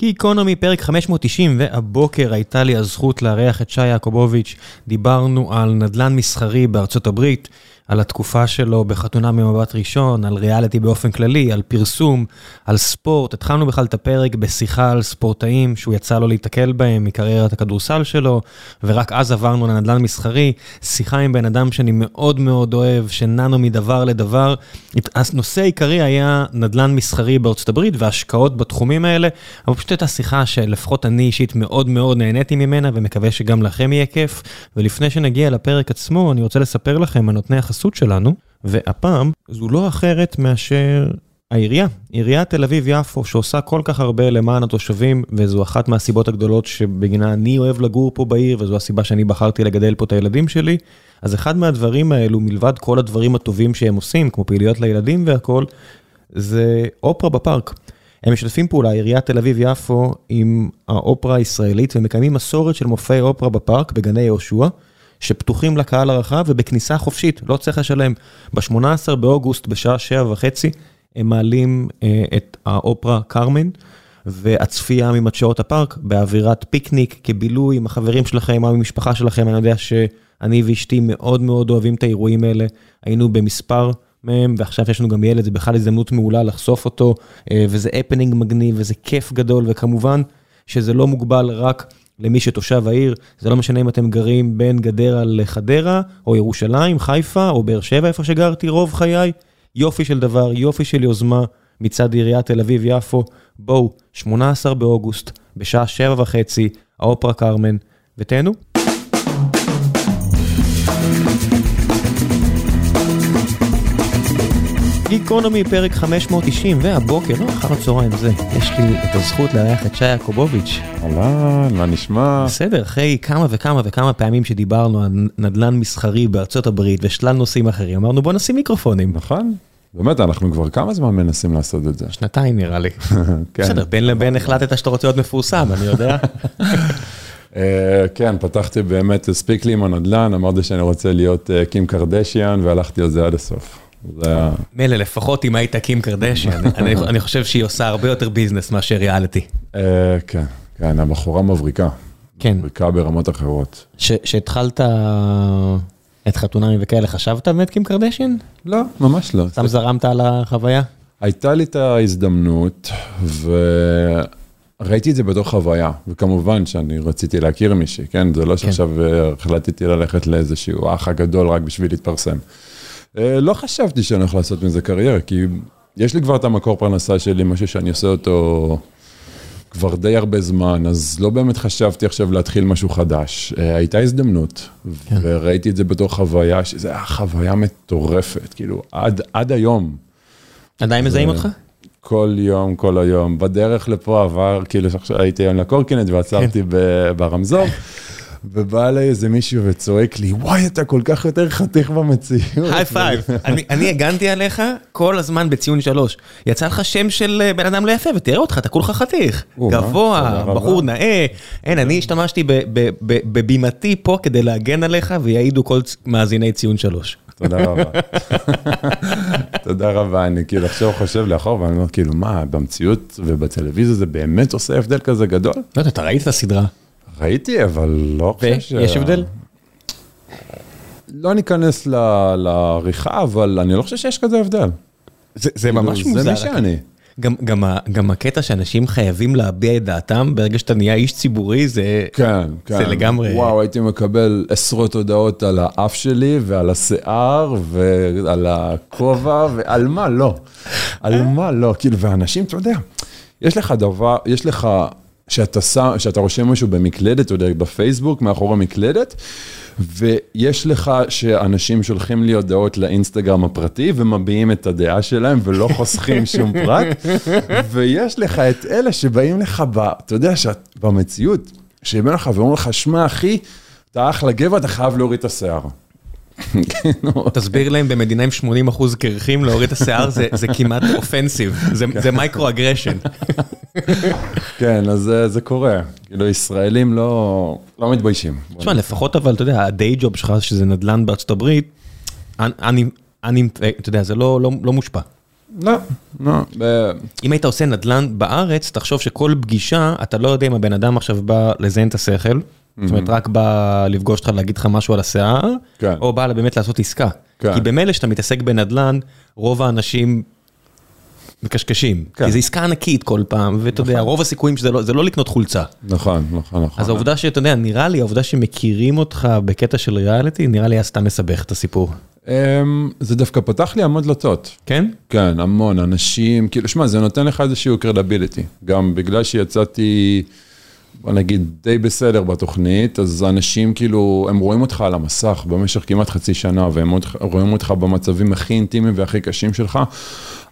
גיקונומי, פרק 590, והבוקר הייתה לי הזכות לארח את שי יעקובוביץ'. דיברנו על נדל"ן מסחרי בארצות הברית, על התקופה שלו בחתונה ממבט ראשון, על ריאליטי באופן כללי, על פרסום, על ספורט. התחלנו בכלל את הפרק בשיחה על ספורטאים שהוא יצא לו להיתקל בהם מקריירת הכדורסל שלו, ורק אז עברנו לנדל"ן מסחרי. שיחה עם בן אדם שאני מאוד מאוד אוהב, שנענו מדבר לדבר. הנושא העיקרי היה נדל"ן מסחרי בארצות הברית והשקעות בתחומים האלה, אבל פשוט הייתה שיחה שלפחות אני אישית מאוד מאוד נהניתי ממנה, ומקווה שגם לכם יהיה כיף. ולפני שנגיע לפרק עצמו, אני רוצה לספר לכם החסות שלנו, והפעם זו לא אחרת מאשר העירייה, עיריית תל אביב-יפו, שעושה כל כך הרבה למען התושבים, וזו אחת מהסיבות הגדולות שבגינה אני אוהב לגור פה בעיר, וזו הסיבה שאני בחרתי לגדל פה את הילדים שלי. אז אחד מהדברים האלו, מלבד כל הדברים הטובים שהם עושים, כמו פעילויות לילדים והכול, זה אופרה בפארק. הם משתפים פעולה, עיריית תל אביב-יפו, עם האופרה הישראלית, ומקיימים מסורת של מופעי אופרה בפארק, בגני יהושע. שפתוחים לקהל הרחב ובכניסה חופשית, לא צריך לשלם. ב-18 באוגוסט בשעה שבע וחצי הם מעלים אה, את האופרה קרמן והצפייה ממדשאות הפארק באווירת פיקניק, כבילוי עם החברים שלכם, עם המשפחה שלכם, אני יודע שאני ואשתי מאוד מאוד אוהבים את האירועים האלה, היינו במספר מהם ועכשיו יש לנו גם ילד, זה בכלל הזדמנות מעולה לחשוף אותו, אה, וזה הפנינג מגניב וזה כיף גדול וכמובן שזה לא מוגבל רק למי שתושב העיר, זה לא משנה אם אתם גרים בין גדרה לחדרה, או ירושלים, חיפה, או באר שבע, איפה שגרתי רוב חיי. יופי של דבר, יופי של יוזמה מצד עיריית תל אביב-יפו. בואו, 18 באוגוסט, בשעה שבע וחצי, האופרה קרמן, ותהנו. גיקונומי פרק 590 והבוקר, לא אחר הצהריים זה, יש לי את הזכות לארח את שי יעקובוביץ'. אהלן, מה נשמע? בסדר, אחרי כמה וכמה וכמה פעמים שדיברנו על נדל"ן מסחרי בארצות הברית ושלל נושאים אחרים, אמרנו בוא נשים מיקרופונים. נכון, באמת, אנחנו כבר כמה זמן מנסים לעשות את זה. שנתיים נראה לי. כן. בסדר, בין לבין החלטת שאתה רוצה להיות מפורסם, אני יודע. אה, כן, פתחתי באמת, הספיק לי עם הנדל"ן, אמרתי שאני רוצה להיות אה, קים קרדשיאן והלכתי על זה עד הסוף. מילא, לפחות אם היית קים קרדשן, אני- אני חושב שהיא עושה הרבה יותר ביזנס מאשר ריאליטי. אה, כן, כן, הבחורה מבריקה. כן. מבריקה ברמות אחרות. שהתחלת את חתונמי וכאלה, חשבת באמת קים קרדשן? לא, ממש לא. סתם זרמת על החוויה? הייתה לי את ההזדמנות, וראיתי את זה בתור חוויה, וכמובן שאני רציתי להכיר מישהי, כן? זה לא שעכשיו אה, החלטתי ללכת לאיזשהו האח הגדול רק בשביל להתפרסם. אה, לא חשבתי שאני הולך לעשות מזה קריירה, כי יש לי כבר את המקור פרנסה שלי, משהו שאני עושה אותו כבר די הרבה זמן, אז לא באמת חשבתי עכשיו להתחיל משהו חדש. אה, הייתה הזדמנות, וראיתי את זה בתור חוויה, שזה היה חוויה מטורפת, כאילו, עד, עד היום. עדיין מזהים אותך? כל יום, כל היום. בדרך לפה עבר, כאילו הייתי היום על קורקינט ועצרתי ב- ברמזור, ובא אליי איזה מישהו וצועק לי, וואי, אתה כל כך יותר חתיך במציאות. high five. אני הגנתי עליך כל הזמן בציון שלוש. יצא לך שם של אה, בן אדם לא יפה, ותראה אותך, אתה כולך חתיך. גבוה. בחור נאה. אין, אני השתמשתי בבימתי פה כדי להגן עליך, ויעידו כל מאזיני ציון שלוש. תודה רבה. תודה רבה, אני כאילו עכשיו חושב לאחור ואני אומר, כאילו, מה, במציאות ובטלוויזיה זה באמת עושה הבדל כזה גדול? לא יודע, אתה ראית את הסדרה. ראיתי, אבל לא חושב ש... ויש הבדל? לא ניכנס לעריכה, אבל אני לא חושב שיש כזה הבדל. זה זה כאילו, ממש מוזר. זה מי שאני. גם, גם, גם הקטע שאנשים חייבים להביע את דעתם ברגע שאתה נהיה איש ציבורי זה, כן, כן. זה לגמרי, וואו, הייתי מקבל עשרות הודעות על האף שלי ועל השיער ועל הכובע ועל מה לא. על מה לא. כאילו, ואנשים, אתה יודע, יש לך דבר, יש לך, שאתה שם, שאתה רושם משהו במקלדת, אתה יודע, בפייסבוק, מאחורי המקלדת, ויש לך שאנשים שולחים לי הודעות לאינסטגרם הפרטי ומביעים את הדעה שלהם ולא חוסכים שום פרט, ויש לך את אלה שבאים לך, ב, אתה יודע, שאת, במציאות, שבאים לך ואומרים לך, שמע אחי, אתה אחלה גבר, אתה חייב להוריד את השיער. תסביר להם במדינה עם 80 אחוז קרחים להוריד את השיער זה, זה כמעט offensive, זה, זה micro aggression. כן, אז זה, קורה. כאילו, ישראלים לא, לא מתביישים. תשמע, לפחות אבל, אתה יודע, ה day job שלך, שזה נדל"ן בארצות הברית, אני, אני, אתה יודע, זה לא, לא, לא מושפע. לא, לא. אם היית עושה נדל"ן בארץ, תחשוב שכל פגישה, אתה לא יודע אם הבן אדם עכשיו בא לזיין את השכל, זאת אומרת, רק בא לפגוש אותך, להגיד לך משהו על השיער, כן. או בא באמת לעשות עסקה. כן. כי במילא שאתה מתעסק בנדל"ן, רוב האנשים מקשקשים. כן. כי זו עסקה ענקית כל פעם, ואתה יודע, רוב הסיכויים שזה לא, לא לקנות חולצה. נכון, נכון, נכון. אז העובדה שאתה יודע, נראה לי, העובדה שמכירים אותך בקטע של ריאליטי, נראה לי סתם מסבך את הסיפור. אמ, זה דווקא פתח לי המון דלתות. כן? כן, המון אנשים, כאילו, שמע, זה נותן לך איזשהו קרדביליטי. גם בגלל שיצאתי, בוא נגיד, די בסדר בתוכנית, אז אנשים כאילו, הם רואים אותך על המסך במשך כמעט חצי שנה, והם רואים אותך במצבים הכי אינטימיים והכי קשים שלך,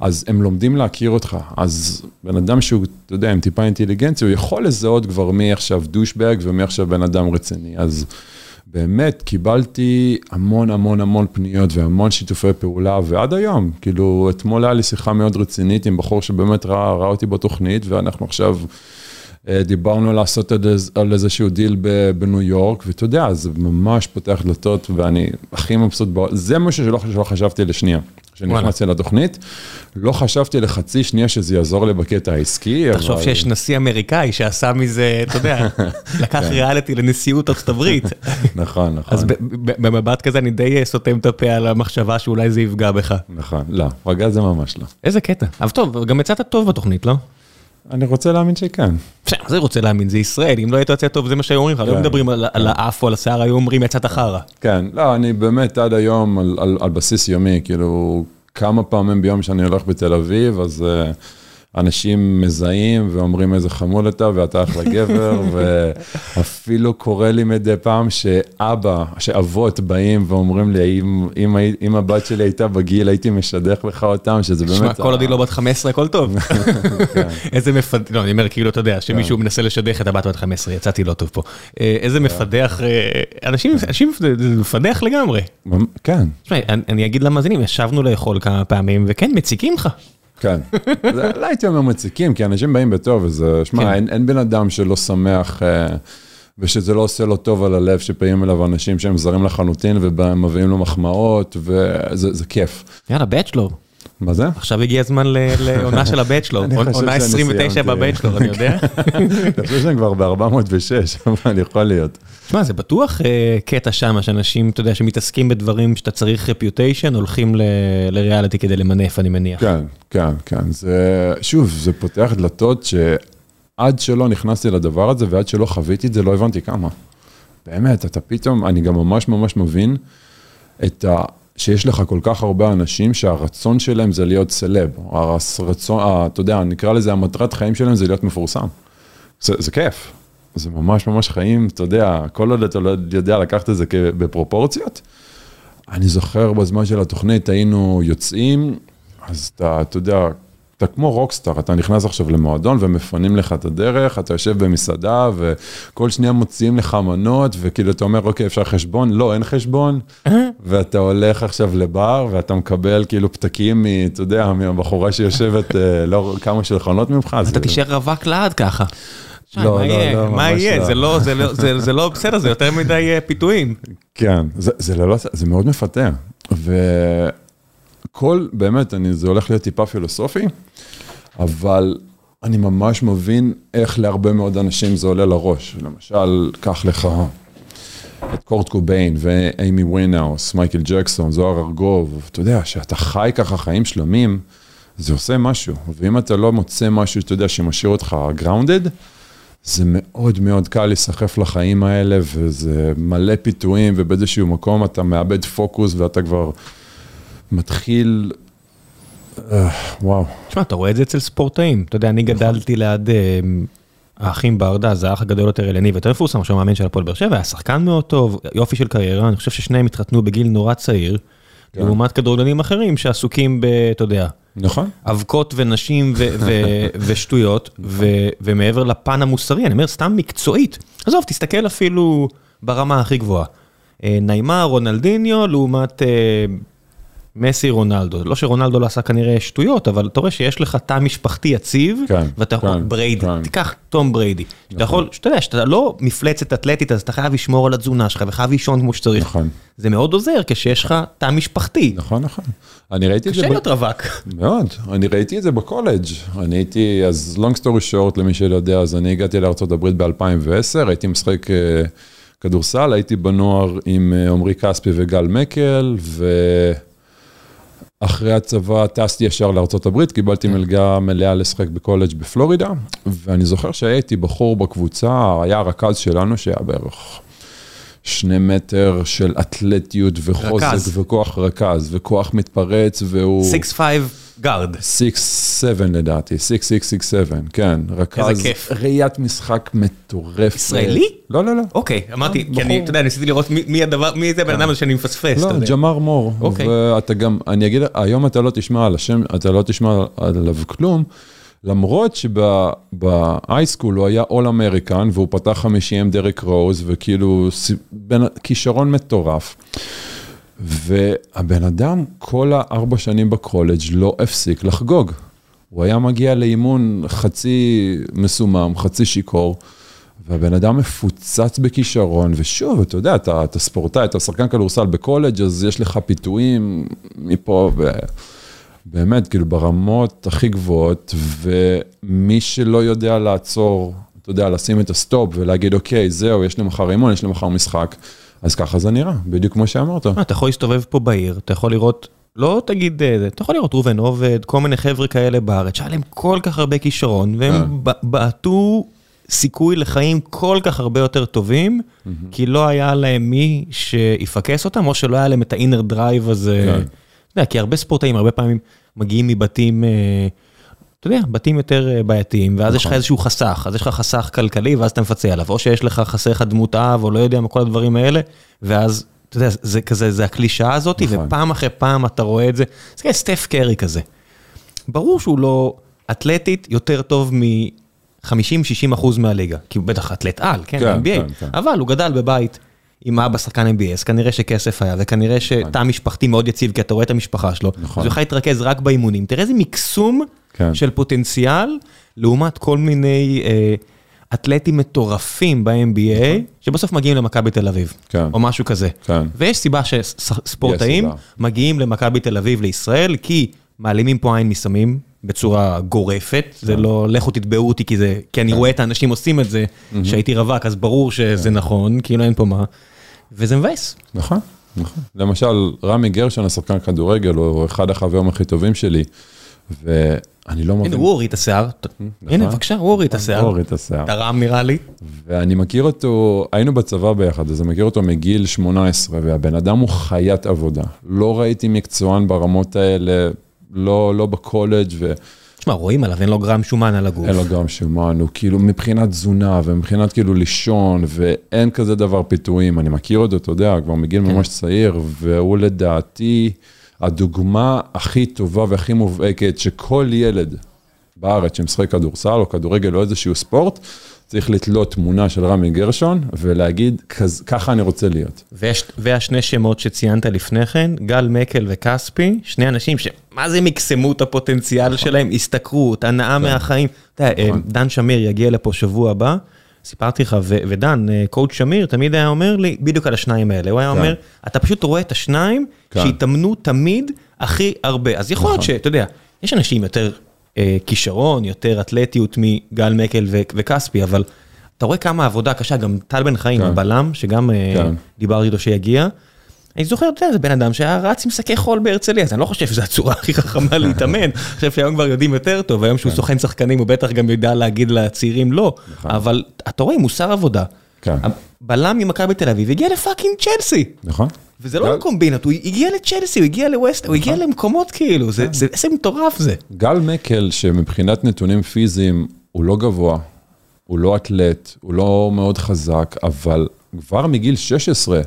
אז הם לומדים להכיר אותך. אז בן אדם שהוא, אתה יודע, עם טיפה אינטליגנציה, הוא יכול לזהות כבר מי עכשיו דושבג ומי עכשיו בן אדם רציני. אז... באמת קיבלתי המון המון המון פניות והמון שיתופי פעולה, ועד היום, כאילו, אתמול היה לי שיחה מאוד רצינית עם בחור שבאמת ראה, ראה אותי בתוכנית, ואנחנו עכשיו דיברנו לעשות על איז- על איזשהו דיל בניו יורק, ואתה יודע, זה ממש פותח דלתות, ואני הכי מבסוט, בעולם. זה משהו שלא, שלא חשבתי לשנייה. כשנכנסתי לתוכנית, לא חשבתי לחצי שנייה שזה יעזור לי בקטע העסקי, תחשוב אבל- שיש נשיא אמריקאי שעשה מזה, אתה יודע, לקח ריאליטי לנשיאות ארצות הברית. נכון, נכון. אז במבט כזה אני די סותם את הפה על המחשבה שאולי זה יפגע בך. נכון, לא, רגע זה ממש לא. איזה קטע. אבל טוב, גם יצאת טוב בתוכנית, לא? אני רוצה להאמין שכן. בסדר, מה זה רוצה להאמין? זה ישראל, אם לא היית יוצא טוב זה מה שהיו אומרים לך, לא כן. מדברים על על האף או על השיער, היו אומרים יצאת חרא. כן, לא, אני באמת עד היום על, בסיס יומי, כאילו, כמה פעמים ביום שאני הולך בתל אביב, אז uh, אנשים מזהים ואומרים איזה חמוד אתה ואתה אחלה גבר, ואפילו קורה לי מדי פעם שאבא, שאבות באים ואומרים לי, אם, אם, אם הבת שלי הייתה בגיל, הייתי משדך לך אותם, שזה באמת... שמע, כל עוד היא לא בת 15 הכל טוב. כן. איזה מפדח, לא, אני אומר כאילו, אתה יודע, שמישהו מנסה לשדך את הבת בת 15, יצאתי לא טוב פה. אה, איזה מפדח, אה, אנשים, אנשים, זה מפדח לגמרי. כן, תשמע, אני אני אגיד למאזינים, ישבנו לאכול כמה פעמים, וכן, מציקים לך. כן. לא הייתי אומר מציקים, כי אנשים באים בטוב, אז כן. שמע, אין, אין בן אדם שלא שמח, אה, ושזה לא עושה לו טוב על הלב, שבאים אליו אנשים שהם זרים לחלוטין, ומביאים לו מחמאות, וזה זה כיף. יאללה, בצ'לור. מה זה? עכשיו הגיע הזמן לעונה של הבצ'לור. עונה שאני 29 סיימתי. בבצ'לור, אני יודע. אני חושב שאני כבר ב-406, אבל יכול להיות. תשמע, זה בטוח אה, קטע שם, שאנשים, אתה יודע, שמתעסקים בדברים שאתה צריך רפיוטיישן, הולכים לריאליטי כדי למנף, אני מניח. כן, כן, כן. זה, שוב, זה פותח דלתות שעד שלא נכנסתי לדבר הזה ועד שלא חוויתי את זה, לא הבנתי כמה. באמת, אתה פתאום, אני גם ממש ממש מבין את ה... שיש לך כל כך הרבה אנשים שהרצון שלהם זה להיות סלב. הרצון, אתה יודע, נקרא לזה, המטרת חיים שלהם זה להיות מפורסם. זה, זה כיף. זה ממש ממש חיים, אתה יודע, כל עוד אתה לא יודע לקחת את זה בפרופורציות. אני זוכר בזמן של התוכנית היינו יוצאים, אז אתה, אתה יודע, אתה כמו רוקסטאר, אתה נכנס עכשיו למועדון ומפנים לך את הדרך, אתה יושב במסעדה וכל שנייה מוציאים לך מנות, וכאילו אתה אומר, אוקיי, אפשר חשבון? לא, אין חשבון. ואתה הולך עכשיו לבר ואתה מקבל כאילו פתקים, אתה יודע, מהבחורה שיושבת אה, לא כמה שולחנות ממך. אתה תישאר רווק לעד ככה. לא, מה לא, מה יהיה? זה לא, זה זה- זה בסדר, זה יותר מדי אה, פיתויים. כן, זה, זה, לא, זה מאוד מפתה. וכל, באמת, אני, זה הולך להיות טיפה פילוסופי, אבל אני ממש מבין איך להרבה מאוד אנשים זה עולה לראש. למשל, קח לך את קורט קוביין ואיימי ווינהאוס, מייקל ג'קסון, זוהר ארגוב, אתה יודע, שאתה חי ככה חיים שלמים, זה עושה משהו. ואם אתה לא מוצא משהו, אתה יודע, שמשאיר אותך grounded, זה מאוד מאוד קל להיסחף לחיים האלה, וזה מלא פיתויים, ובאיזשהו מקום אתה מאבד פוקוס ואתה כבר מתחיל... אה, וואו. תשמע, אתה רואה את זה אצל ספורטאים. אתה יודע, אני גדלתי ליד אה, האחים ברדה, זה האח הגדול יותר אלני ויותר מפורסם, עכשיו מאמן של הפועל באר שבע, היה שחקן מאוד טוב, יופי של קריירה, אני חושב ששניהם התחתנו בגיל נורא צעיר, כן. לעומת כדורגלנים אחרים שעסוקים ב... אתה יודע, נכון? אבקות ונשים ו- ו- ושטויות, ו- ומעבר לפן המוסרי, אני אומר, סתם מקצועית. עזוב, תסתכל אפילו ברמה הכי גבוהה. אה, ניימאר, רונלדיניו, לעומת, אה, מסי רונלדו, לא שרונלדו לא עשה כנראה שטויות, אבל אתה רואה שיש לך תא משפחתי יציב, כן, ואתה יכול, כן, בריידי, כן. תיקח תום בריידי, שאתה יכול, שאתה יודע, שאתה לא מפלצת אתלטית, אז אתה חייב לשמור על התזונה שלך, וחייב לישון כמו שצריך. נכון. זה מאוד עוזר כשיש לך תא משפחתי. נכון, נכון. אני ראיתי את זה... קשה להיות רווק. מאוד, אני ראיתי את זה בקולג'. אני הייתי, אז long story short, למי שלא יודע, אז אני הגעתי לארה"ב ב-2010, הייתי משחק אה, כדורסל, הייתי בנוער עם אה, עמרי כספי וגל מקל, ואחרי הצבא טסתי ישר לארה"ב, קיבלתי מלגה מלאה לשחק בקולג' בפלורידה, ואני זוכר שהייתי בחור בקבוצה, היה הרכז שלנו שהיה בערך... שני מטר של אתלטיות וחוזק רכז. וכוח רכז וכוח מתפרץ והוא... 6-5 guard. 6-7 לדעתי, 6-6-6-7, כן, רכז, איזה כיף. ראיית משחק מטורפת. ישראלי? לא, לא, לא. אוקיי, אמרתי, כי אני. אתה יודע, ניסיתי לראות מי- הדבר, מי זה הבן אדם הזה שאני מפספס, לא. ג'מאר מור, אוקיי. ואתה גם, אני אגיד, היום אתה לא תשמע על השם, אתה לא תשמע עליו כלום, למרות שב high school הוא היה all American, והוא פתח חמישי עם דרק רוז, וכאילו, כישרון מטורף. והבן אדם כל הארבע שנים בקולג' לא הפסיק לחגוג. הוא היה מגיע לאימון חצי מסומם, חצי שיכור, והבן אדם מפוצץ בכישרון, ושוב, אתה יודע, אתה, אתה ספורטאי, אתה שחקן כדורסל בקולג', אז יש לך פיתויים מפה, ובאמת, כאילו, ברמות הכי גבוהות, ומי שלא יודע לעצור, אתה יודע, לשים את ה stop ולהגיד, אוקיי, זהו, יש לי מחר אימון, יש לי מחר משחק, אז ככה זה נראה, בדיוק כמו שאמרת. מה, אתה יכול להסתובב פה בעיר, אתה יכול לראות, לא תגיד, אה, אתה יכול לראות ראובן עובד, כל מיני חבר'ה כאלה בארץ, שהיה להם כל כך הרבה כישרון, אה. והם ב- בעטו סיכוי לחיים כל כך הרבה יותר טובים, כי לא היה להם מי שיפקס אותם, או שלא היה להם את ה inner drive הזה. כן. אתה יודע, כי הרבה ספורטאים, הרבה פעמים מגיעים מבתים... אתה יודע, בתים יותר אה, בעייתיים, ואז יש לך נכון. איזשהו חסך, אז יש לך חסך כלכלי, ואז אתה מפצה עליו, או שיש לך חסר לך דמות אב, או לא יודע מה, כל הדברים האלה, ואז, אתה יודע, זה כזה, זה הקלישאה הזאת, נכון. ופעם אחרי פעם אתה רואה את זה, זה כאילו סטף קרי כזה. ברור שהוא לא אתלטית יותר טוב מ-50-60 אחוז מהליגה, כי הוא בטח אתלט על, כן, כן, NBA, כן, כן. אבל הוא גדל בבית. עם אבא שחקן NBA, אז כנראה שכסף היה, וכנראה שתא משפחתי מאוד יציב, כי אתה רואה את המשפחה שלו, נכון. אז הוא יכול להתרכז רק באימונים. תראה איזה מקסום כן. של פוטנציאל, לעומת כל מיני אה, אתלטים מטורפים ב-NBA, שבסוף מגיעים למכבי תל אביב, כן. או משהו כזה. כן. ויש סיבה שספורטאים. מגיעים למכבי תל אביב לישראל, כי מעלימים פה עין מסמים בצורה גורפת, זה כן. לא לכו תתבעו אותי, כי זה, כי אני רואה את האנשים עושים את זה, שהייתי רווק, אז ברור כן. שזה נכון, כאילו אין פה מה, וזה מבאס. נכון, נכון. למשל, רמי גרשון, השחקן כדורגל, הוא אחד החברים הכי טובים שלי, ואני לא הנה, מבין. הוא הוריד את השיער. הנה, בבקשה, הוא הוריד את השיער. הוא הוריד את השיער. תרם נראה לי. ואני מכיר אותו, היינו בצבא ביחד, אז אני מכיר אותו מגיל 18, והבן אדם הוא חיית עבודה. לא ראיתי מקצוען ברמות האלה, לא, לא בקולג' ו... תשמע, רואים עליו, אין לו גרם שומן על הגוף. אין לו גם שומן, הוא כאילו מבחינת תזונה ומבחינת כאילו לישון, ואין כזה דבר פיתויים. אני מכיר אותו, אתה יודע, כבר מגיל ממש צעיר, והוא לדעתי הדוגמה הכי טובה והכי מובהקת שכל ילד בארץ שמשחק כדורסל או כדורגל או איזשהו ספורט, צריך לתלות תמונה של רמי גרשון ולהגיד, "כז- ככה אני רוצה להיות. ויש, והשני שמות שציינת לפני כן, גל מקל וכספי, שני אנשים שמה זה מקסמו את הפוטנציאל שלהם, השתכרות, הנאה מהחיים. אתה יודע, נכון. דן שמיר יגיע לפה שבוע הבא, סיפרתי לך, ו- ודן, אה, קואוצ' שמיר, תמיד היה אומר לי, בדיוק על השניים האלה, הוא היה כן. אומר, אתה פשוט רואה את השניים כן. שהתאמנו תמיד הכי הרבה. אז יכול להיות נכון. שאתה יודע, יש אנשים יותר אה, כישרון, יותר אתלטיות מגל מקל וכספי, אבל אתה רואה כמה עבודה קשה, גם טל בן חיים, כן. הבלם, שגם אה, כן. דיברתי איתו שיגיע. אני זוכר, אתה יודע, זה בן אדם שהיה רץ עם שקי חול בהרצליה, אז אני לא חושב שזו הצורה הכי חכמה להתאמן. אני חושב שהיום כבר יודעים יותר טוב, היום שהוא סוכן שחקנים, הוא בטח גם יודע להגיד לצעירים לא. נכון. אבל אתה רואה, מוסר עבודה. כן. הבלם ממכבי תל אביב הגיע לפאקינג צ'לסי. נכון? וזה לא לקומבינות, הוא הגיע לצ'לסי, הוא הגיע לווסט, הוא הגיע למקומות כאילו, זה- זה איזה מטורף זה. גל מקל, שמבחינת נתונים פיזיים הוא לא גבוה, הוא לא אתלט, הוא לא מאוד חזק, אבל כבר מגיל 16,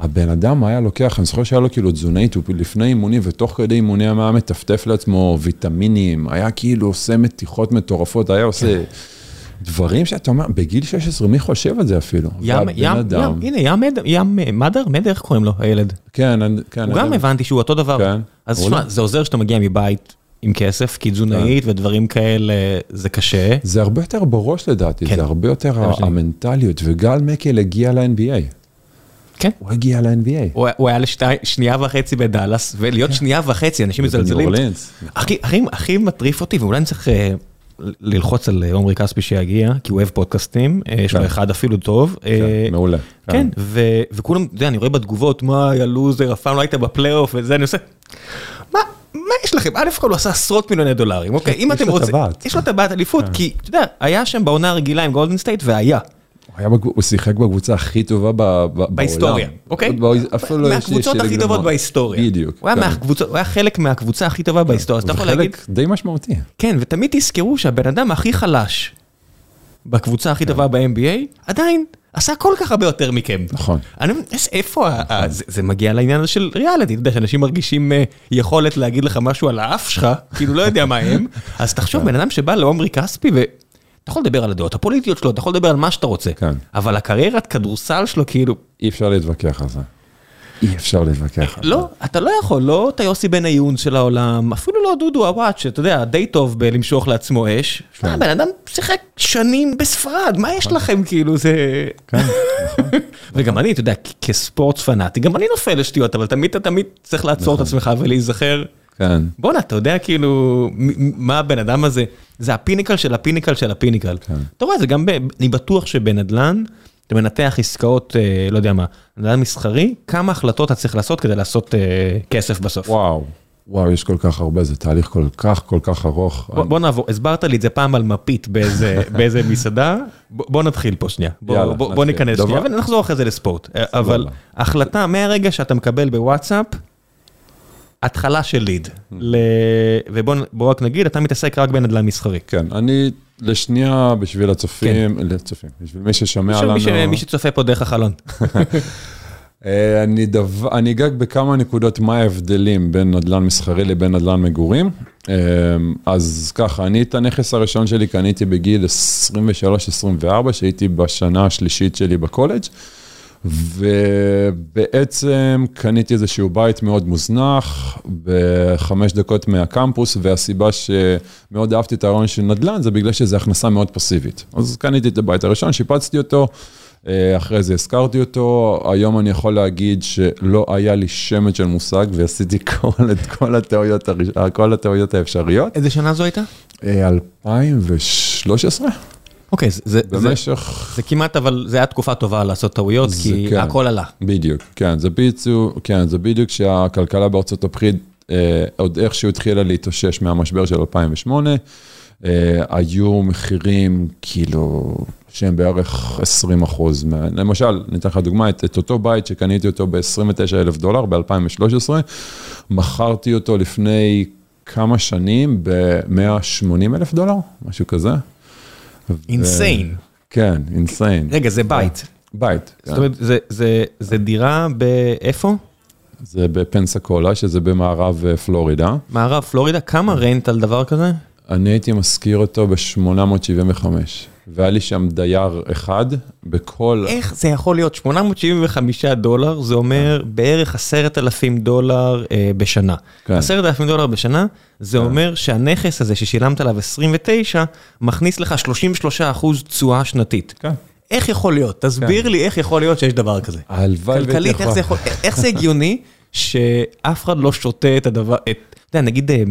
הבן אדם היה לוקח, אני זוכר שהיה לו כאילו תזונאית, הוא לפני אימונים ותוך כדי אימונים היה מטפטף לעצמו ויטמינים, היה כאילו עושה מתיחות מטורפות, היה עושה דברים שאתה אומר, בגיל 16, מי חושב על זה אפילו? ים, ים, אדם- ים, הנה, ים, מד- ים, אה, מדר, מדר, איך קוראים לו, הילד? כן, כן. הוא גם הבנתי שהוא אותו דבר. כן. אז מעולה. שמע, זה עוזר שאתה מגיע מבית עם כסף, כי תזונאית ודברים כאלה, זה קשה. זה הרבה יותר בראש לדעתי, כן. זה הרבה יותר המנטליות, וגל מקל הגיע ל-NBA. כן. הוא הגיע ל-NBA. הוא הוא היה לשתי- שנייה וחצי בדאלאס, ולהיות שנייה וחצי, אנשים מזלזלים. הכי, הכי, הכי מטריף אותי, ואולי אני צריך אה, ללחוץ על עומרי כספי שיגיע, כי הוא אוהב פודקאסטים, אה, יש לו כן. אחד אפילו טוב. אה, כן, מעולה. כן, ו- וכולם, אתה יודע, אני רואה בתגובות, מה, יא לוזר, אף פעם לא היית בפלייאוף וזה, אני עושה, מה, מה יש לכם? א' כל הוא עשה עשרות מיליוני דולרים, אוקיי, אם יש אתם לו רוצים, טבעת. יש לו טבעת אליפות, כי אתה יודע, היה שם בעונה הרגילה עם גולדן סטייט והיה, היה בקב- הוא שיחק בקבוצה הכי טובה ב- ב- בעולם. בהיסטוריה, אוקיי? ב- אפילו לא מהקבוצות הכי טובות. בהיסטוריה. בדיוק. הוא היה כן. מהקבוצות- הוא היה חלק מהקבוצה הכי טובה בהיסטוריה, אז אתה יכול להגיד, חלק די משמעותי. כן, ותמיד תזכרו שהבן אדם הכי חלש בקבוצה הכי טובה ב-NBA, עדיין עשה כל כך הרבה יותר מכם. נכון. אני אומר, "איזה- איפה, ה- ה- זה- זה מגיע לעניין הזה של ריאליטי, אתה יודע, שאנשים מרגישים אה, יכולת להגיד לך משהו על האף שלך, כאילו לא יודע מה הם, אז תחשוב, בן אדם שבא לעומרי כספי, ואתה יכול לדבר על הדעות הפוליטיות שלו, אתה יכול לדבר על מה שאתה רוצה, כן. אבל הקריירת כדורסל שלו, כאילו, אי אפשר להתווכח על זה. אי אפשר להתווכח על זה. לא, אתה לא יכול, לא את היוסי בן עיון של העולם, אפילו לא דודו אוואט, שאתה יודע, די טוב בלמשוך לעצמו אש. שמע, כן. בן אדם שיחק שנים בספרד, מה יש לכם, כאילו, זה... כן, וגם אני, אתה יודע, כספורט פנאטי, גם אני נופל לשטויות, אבל תמיד אתה תמיד צריך לעצור את עצמך ולהיזכר. כן. בואנה, אתה יודע כאילו, מה הבן אדם הזה, זה ה pinnacle של ה pinnacle של ה pinnacle. כן. אתה רואה, זה גם, ב- אני בטוח שבנדל"ן, אתה מנתח עסקאות, אה, לא יודע מה, נדל"ן מסחרי, כמה החלטות אתה צריך לעשות כדי לעשות אה, כסף בסוף. וואו. וואו, יש כל כך הרבה, זה תהליך כל כך כל כך ארוך. בוא, בוא נעבור, הסברת לי את זה פעם על מפית באיזה, באיזה מסעדה, בוא, בוא נתחיל פה שנייה, בוא, יאללה, בוא, בוא. ניכנס דבר- שנייה ונחזור אחרי זה לספורט, אה, אבל החלטה מהרגע שאתה מקבל בוואטסאפ, התחלה של ליד, ל... ובוא בוא רק נגיד, אתה מתעסק רק בנדל"ן מסחרי. כן, אני לשנייה בשביל הצופים, לצופים, בשביל מי ששומע לנו. מי שצופה פה דרך החלון. אה, אני, דו... אני אגע בכמה נקודות מה ההבדלים בין נדל"ן מסחרי לבין נדל"ן מגורים. אה, אז ככה, אני את הנכס הראשון שלי קניתי בגיל 23-24, שהייתי בשנה השלישית שלי בקולג', ובעצם קניתי איזשהו בית מאוד מוזנח, בחמש דקות מהקמפוס, והסיבה שמאוד אהבתי את הרעיון של נדל"ן, זה בגלל שזו הכנסה מאוד פסיבית. אז קניתי את הבית הראשון, שיפצתי אותו. אה, אחרי זה הזכרתי אותו, היום אני יכול להגיד שלא היה לי שמץ של מושג ועשיתי כל, את כל הראש- כל הטעויות האפשריות. איזה שנה זו הייתה? אה, 2013? אוקיי, זה, זה, זה, במשך... זה כמעט, אבל זה היה תקופה טובה לעשות טעויות, זה כי כן. הכל עלה. בדיוק, כן, זה בדיוק, כן, זה בדיוק שהכלכלה בארצות הברית אה, עוד איכשהו התחילה להתאושש מהמשבר של 2008. אה, היו מחירים כאילו שהם בערך 20 אחוז, מה- למשל, ניתן לך דוגמא, את, את אותו בית שקניתי אותו ב-29 אלף דולר ב-2013, מכרתי אותו לפני כמה שנים ב-180 אלף דולר, משהו כזה. אינסיין. כן, אינסיין. רגע, זה בית. בית. זאת אומרת, זה, זה, זה דירה באיפה? זה בפנסקולה, שזה במערב אה, פלורידה. מערב פלורידה, כמה רנט על דבר כזה? אני הייתי משכיר אותו ב-875, והיה לי שם דייר אחד בכל... איך זה יכול להיות? 875 דולר, זה אומר בערך 10,000 דולר אה, בשנה. כן. 10,000 דולר בשנה, זה אומר שהנכס הזה ששילמת עליו 29, מכניס לך 33 אחוז תשואה שנתית. כן. איך יכול להיות? תסביר לי איך יכול להיות שיש דבר כזה. הלוואי כלכלית, איך זה יכול, איך זה הגיוני שאף אחד לא שותה את הדבר, את, אתה יודע, נגיד אה,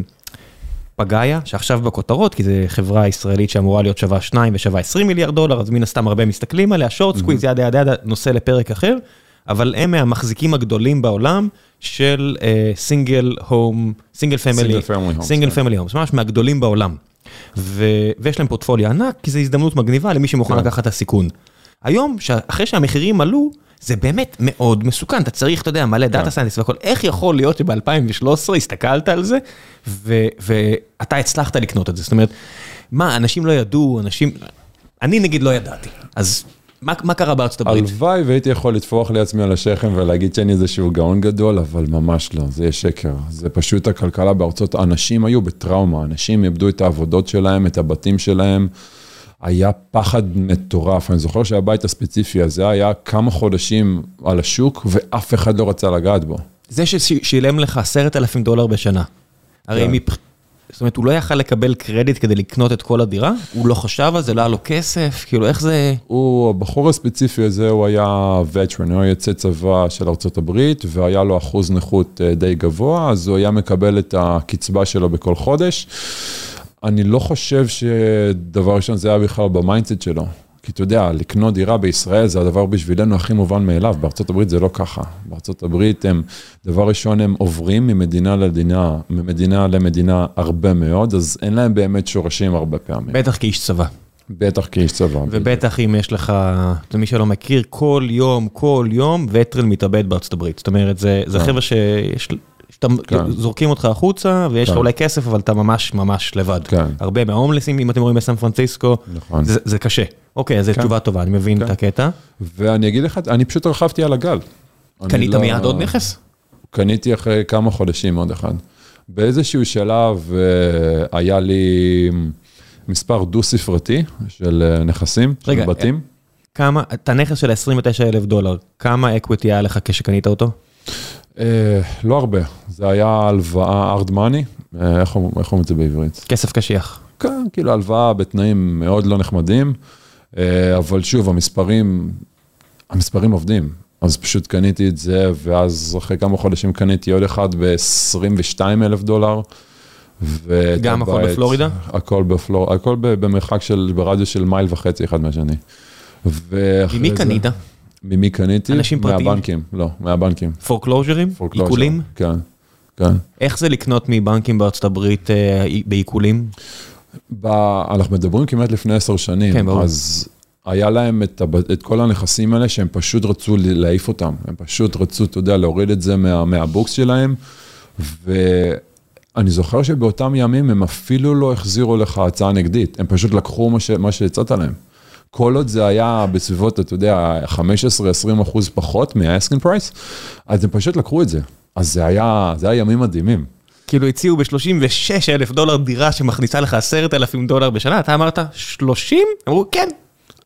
פגאיה, שעכשיו בכותרות, כי זו חברה ישראלית שאמורה להיות שווה 2 ושווה 20 מיליארד דולר, אז מן הסתם הרבה מסתכלים עליה, short squeeze, yada yada yada, נושא לפרק אחר, אבל הם מהמחזיקים הגדולים בעולם של single home, single family, single. family homes, ממש מהגדולים בעולם. ו- ויש להם פורטפוליו ענק, כי זו הזדמנות מגניבה למי שמוכן כן. לקחת את הסיכון. היום, אחרי שהמחירים עלו, זה באמת מאוד מסוכן, אתה צריך, אתה יודע, מלא data scientist והכל, איך יכול להיות שב-2013 הסתכלת על זה, ו- ואתה הצלחת לקנות את זה, זאת אומרת, מה, אנשים לא ידעו, אנשים, אני נגיד לא ידעתי, אז מה, מה קרה בארצות הברית? הלוואי והייתי יכול לטפוח לעצמי על השכם ולהגיד שאני איזשהו גאון גדול, אבל ממש לא, זה יהיה שקר. זה פשוט הכלכלה בארצות, אנשים היו בטראומה, אנשים איבדו את העבודות שלהם, את הבתים שלהם. היה פחד מטורף. אני זוכר שהבית הספציפי הזה היה כמה חודשים על השוק, ואף אחד לא רצה לגעת בו. זה ששילם לך עשרת אלפים דולר בשנה. הרי כן. מפ... זאת אומרת, הוא לא יכל לקבל קרדיט כדי לקנות את כל הדירה? הוא לא חשב על זה, לא היה לו כסף? כאילו, איך זה... הוא, הבחור הספציפי הזה, הוא היה veteran, הוא היה יוצא צבא של ארה"ב, והיה לו אחוז נכות אה, די גבוה, אז הוא היה מקבל את הקצבה שלו בכל חודש. אני לא חושב שדבר ראשון זה היה בכלל ב mindset שלו. כי אתה יודע, לקנות דירה בישראל זה הדבר בשבילנו הכי מובן מאליו, בארצות הברית זה לא ככה. בארצות הברית הם, דבר ראשון, הם עוברים ממדינה למדינה, ממדינה למדינה הרבה מאוד, אז אין להם באמת שורשים הרבה פעמים. בטח כאיש צבא. בטח כאיש צבא. ובטח אם יש לך, למי שלא מכיר, כל יום, כל יום, וטרן מתאבד בארצות הברית. זאת אומרת, זה, זה כן. חבר'ה שיש... שאתה, כן. זורקים אותך החוצה ויש לך כן. אולי כסף, אבל אתה ממש ממש לבד. כן. הרבה מההומלסים, אם אתם רואים בסן פרנסיסקו, נכון. זה, זה קשה. אוקיי, אז זו כן. תשובה טובה, אני מבין כן. את הקטע. ואני אגיד לך, אני פשוט רכבתי על הגל. קנית לא- מיד עוד נכס? קניתי אחרי כמה חודשים עוד אחד. באיזשהו שלב אה, היה לי מספר דו-ספרתי של אה, נכסים, של רגע, בתים. כמה, את הנכס של 29 אלף דולר, כמה equity היה לך כשקנית אותו? אה, לא הרבה, זה היה הלוואה ארד מאני, איך אומרים איך אומרים את זה בעברית? כסף קשיח. כן, כאילו הלוואה בתנאים מאוד לא נחמדים, אה, אבל שוב, המספרים, המספרים עובדים. אז פשוט קניתי את זה, ואז אחרי כמה חודשים קניתי עוד אחד ב-22 אלף דולר. גם הכל הבית- בפלורידה? הכל בפלורידה, הכל במרחק של, ברדיוס של מייל וחצי אחד מהשני. ממי זה- קנית? ממי קניתי? אנשים פרטיים? מהבנקים, לא, מהבנקים. פורקלוז'רים? עיקולים? כן, כן. איך זה לקנות מבנקים בארצות הברית אה, בעיקולים? ב... אנחנו מדברים כמעט לפני עשר שנים, כן, ברור. אז היה להם את, הב... את כל הנכסים האלה שהם פשוט רצו להעיף אותם, הם פשוט רצו, אתה יודע, להוריד את זה מה... מהבוקס שלהם, ואני זוכר שבאותם ימים הם אפילו לא החזירו לך הצעה נגדית, הם פשוט לקחו מה, ש... מה שהצעת להם. כל עוד זה היה בסביבות, אתה יודע, 15-20 אחוז פחות מה-asking price, אז הם פשוט לקחו את זה. אז זה היה, זה היה ימים מדהימים. כאילו הציעו ב-36 אלף דולר דירה שמכניסה לך 10 אלפים דולר בשנה, אתה אמרת 30? אמרו כן.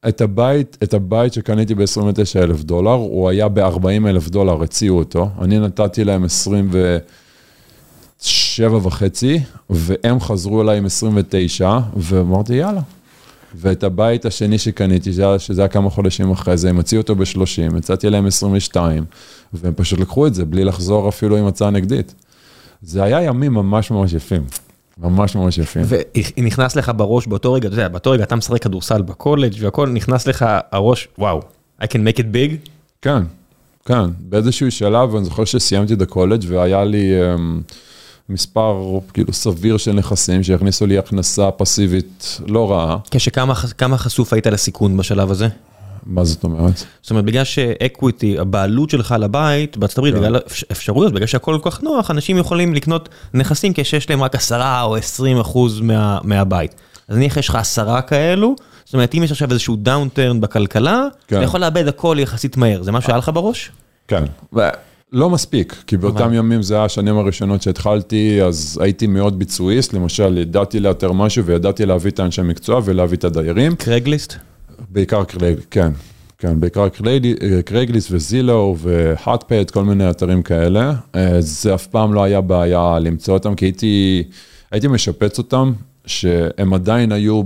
את הבית, את הבית שקניתי ב-29 אלף דולר, הוא היה ב-40 אלף דולר, הציעו אותו. אני נתתי להם 27 וחצי, והם חזרו אליי עם 29, ואמרתי, יאללה. ואת הבית השני שקניתי, שזה היה- כמה חודשים אחרי זה, הם הציעו אותו ב-30, הצעתי להם 22, והם פשוט לקחו את זה בלי לחזור אפילו עם הצעה נגדית. זה היה ימים ממש ממש יפים. ממש ממש יפים. ונכנס לך בראש באותו רגע, אתה יודע, באותו רגע אתה משחק כדורסל בקולג' והכל, נכנס לך הראש, וואו, I can make it big? כן, כן. באיזשהו שלב, אני זוכר שסיימתי את הקולג' והיה לי um, מספר כאילו סביר של נכסים שהכניסו לי הכנסה פסיבית לא רעה. כשכמה כמה חשוף היית לסיכון בשלב הזה? מה זאת אומרת? זאת אומרת, בגלל ש equity, הבעלות שלך על הבית, בארצות הברית, כן. בגלל אפשרויות, בגלל שהכל כל כך נוח, אנשים יכולים לקנות נכסים כשיש להם רק 10 או 20 אחוז מה, מהבית. אז נניח יש לך עשרה כאלו, זאת אומרת, אם יש עכשיו איזשהו downturn בכלכלה, כן. אתה יכול לאבד הכל יחסית מהר. זה משהו שהיה לך בראש? כן. לא מספיק, כי באותם ימים זה היה השנים הראשונות שהתחלתי, אז הייתי מאוד ביצועיסט, למשל, ידעתי לאתר משהו וידעתי להביא את האנשי מקצוע ולהביא את הדיירים. Craigslist? בעיקר קרייג, כן, כן, בעיקר Craig- Craigslist ו Zillow ו HotPads, כל מיני אתרים כאלה. אה, זה אף פעם לא היה בעיה למצוא אותם, כי הייתי, הייתי משפץ אותם, שהם עדיין היו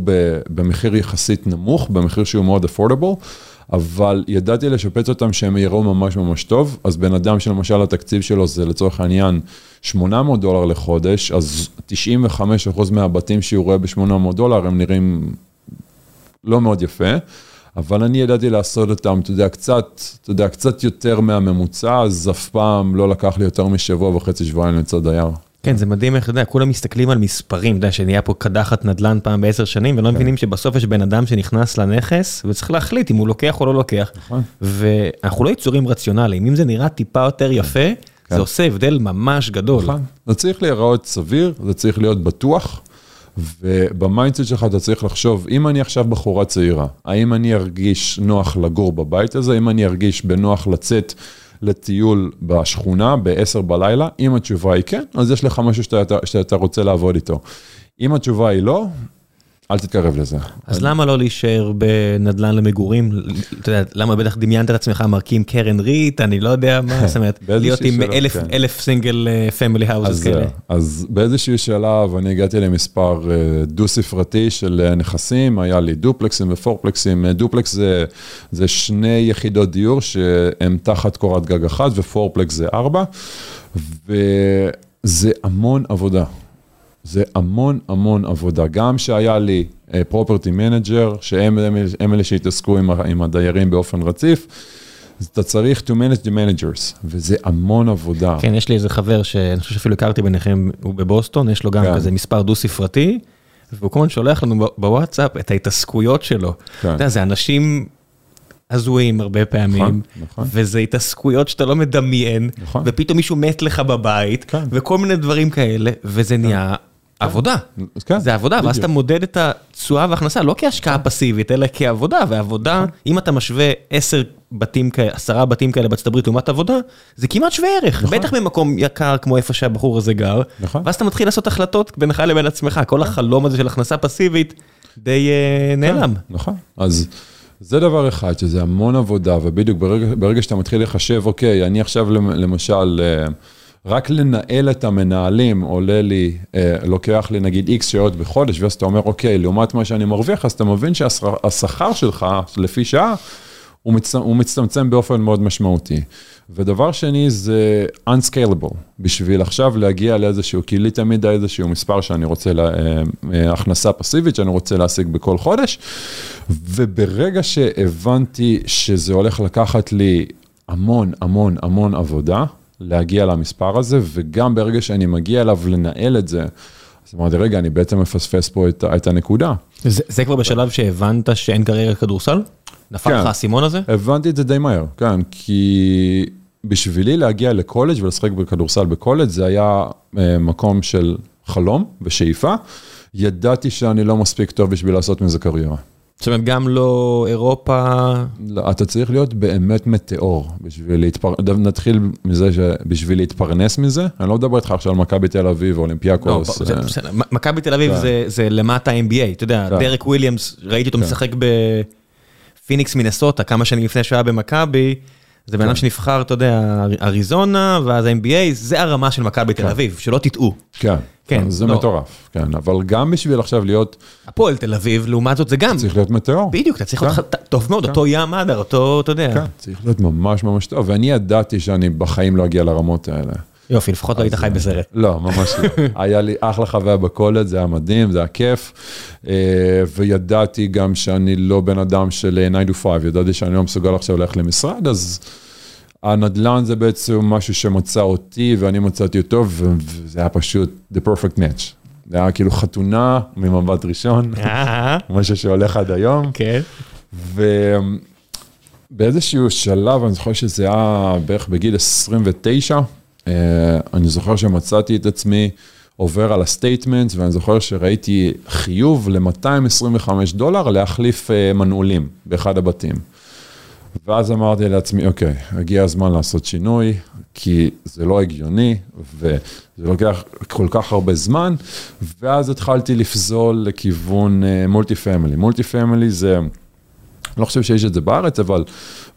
במחיר יחסית נמוך, במחיר שהוא מאוד affordable, אבל ידעתי לשפץ אותם שהם יראו ממש ממש טוב, אז בן אדם שלמשל התקציב שלו זה לצורך העניין 800 דולר לחודש, אז 95% מהבתים שהוא רואה ב-800 דולר הם נראים לא מאוד יפה, אבל אני ידעתי לעשות אותם, אתה יודע, קצת, אתה יודע, קצת יותר מהממוצע, אז אף פעם לא לקח לי יותר משבוע וחצי, שבועיים למצוא דייר. כן, זה מדהים איך, אתה יודע, כולם מסתכלים על מספרים, אתה יודע, שנהיה פה קדחת נדל"ן פעם בעשר שנים, ולא מבינים שבסוף יש בן אדם שנכנס לנכס, וצריך להחליט אם הוא לוקח או לא לוקח. נכון. ואנחנו לא יצורים רציונליים, אם זה נראה טיפה יותר יפה, זה עושה הבדל ממש גדול. נכון. זה צריך להיראות סביר, זה צריך להיות בטוח, וב mindset שלך אתה צריך לחשוב, אם אני עכשיו בחורה צעירה, האם אני ארגיש נוח לגור בבית הזה, אם אני ארגיש בנוח לצאת לטיול בשכונה ב-10 בלילה, אם התשובה היא כן, אז יש לך משהו שאתה, שאתה רוצה לעבוד איתו. אם התשובה היא לא, אל תתקרב לזה. אז למה לא להישאר בנדל"ן למגורים? אתה יודע, למה בטח דמיינת את עצמך מרכיב קרן REIT, אני לא יודע מה, זאת אומרת, להיות עם אלף, כן. אלף סינגל family houses כאלה. אז באיזשהו שלב אני הגעתי למספר דו ספרתי של נכסים, היה לי דופלקסים ופורפלקסים, דופלקס זה, זה שני יחידות דיור שהם תחת קורת גג אחת ו fourplex זה ארבע, וזה המון עבודה. זה המון המון עבודה, גם שהיה לי property uh, manager, שהם הם, הם אלה שהתעסקו עם, עם הדיירים באופן רציף, אז אתה צריך to manage the managers, וזה המון עבודה. כן, יש לי איזה חבר שאני חושב שאפילו הכרתי ביניכם, הוא בבוסטון, יש לו גם כן. כזה מספר דו-ספרתי, והוא כל הזמן שולח לנו בוואטסאפ את ההתעסקויות שלו. כן. אתה יודע, זה אנשים הזויים הרבה פעמים, נכון, נכון. וזה התעסקויות שאתה לא מדמיין, נכון. ופתאום מישהו מת לך בבית, כן. וכל מיני דברים כאלה, וזה כן. נהיה עבודה. כן, זה עבודה, ואז אתה מודד את התשואה וההכנסה, לא כהשקעה פסיבית, אלא כעבודה, ועבודה, אם אתה משווה עשר בתים כאלה, עשרה בתים כאלה בארצות הברית לעומת עבודה, זה כמעט שווה ערך, בטח במקום יקר כמו איפה שהבחור הזה גר, ואז אתה מתחיל לעשות החלטות בינך לבין עצמך, כל החלום הזה של הכנסה פסיבית די נעלם. נכון, אז... זה דבר אחד, שזה המון עבודה, ובדיוק ברגע, ברגע שאתה מתחיל לחשב, אוקיי, אני עכשיו למשל, רק לנהל את המנהלים עולה לי, לוקח לי נגיד איקס שעות בחודש, ואז אתה אומר, אוקיי, לעומת מה שאני מרוויח, אז אתה מבין שהשכר שלך, לפי שעה, הוא, מצ... הוא מצטמצם באופן מאוד משמעותי. ודבר שני זה unscalable, בשביל עכשיו להגיע לאיזשהו, כי לי תמיד איזשהו מספר שאני רוצה, לה, אה, אה, הכנסה פסיבית שאני רוצה להשיג בכל חודש, וברגע שהבנתי שזה הולך לקחת לי המון המון המון עבודה, להגיע למספר הזה, וגם ברגע שאני מגיע אליו לנהל את זה, אז אמרתי, רגע, אני בעצם מפספס פה את, את הנקודה. זה, זה כבר בשלב שהבנת שאין קריירה כדורסל? נפל לך כן. האסימון הזה? הבנתי את זה די מהר, כן, כי בשבילי להגיע לקולג' ולשחק בכדורסל בקולג' זה היה אה, מקום של חלום ושאיפה. ידעתי שאני לא מספיק טוב בשביל לעשות מזה קריירה. זאת אומרת, גם לא אירופה... לא, אתה צריך להיות באמת מטאור בשביל להתפרנס, נתחיל מזה שבשביל להתפרנס מזה, אני לא מדבר איתך עכשיו על מכבי תל אביב או אולימפיאקוס. לא, מכבי תל אביב כן. זה למטה NBA, אתה יודע, כן. דרק וויליאמס, ראיתי אותו כן. משחק בפיניקס מינסוטה, כמה שנים לפני שהוא היה במכבי. זה בן אדם שנבחר, אתה יודע, אריזונה, ואז ה-NBA, זה הרמה של מכבי תל אביב, שלא תטעו. כן, כן, זה לא. מטורף, כן, אבל גם בשביל עכשיו להיות... הפועל תל אביב, לעומת זאת זה גם... צריך להיות מטאור. בדיוק, אתה צריך להיות טוב מאוד, אותו ים מדר, אותו, אתה יודע. כן, צריך להיות ממש ממש טוב, ואני ידעתי שאני בחיים לא אגיע לרמות האלה. יופי, לפחות לא היית חי בסרט. לא, ממש לא. היה לי אחלה חוויה בקולג', זה היה מדהים, זה היה כיף. וידעתי גם שאני לא בן אדם של 9 to 5, ידעתי שאני לא מסוגל עכשיו ללכת למשרד, אז הנדל"ן זה בעצם משהו שמצא אותי ואני מצאתי אותו, וזה היה פשוט the perfect match. זה היה כאילו חתונה ממבט ראשון, משהו שהולך עד היום. כן. ובאיזשהו שלב, אני זוכר שזה היה בערך בגיל 29, אה, אני זוכר שמצאתי את עצמי עובר על ה statement, ואני זוכר שראיתי חיוב ל-225 דולר להחליף אה, מנעולים באחד הבתים. ואז אמרתי לעצמי, אוקיי, הגיע הזמן לעשות שינוי, כי זה לא הגיוני, וזה לוקח כל כך הרבה זמן, ואז התחלתי לפזול לכיוון multi family. Multi family זה... אני לא חושב שיש את זה בארץ, אבל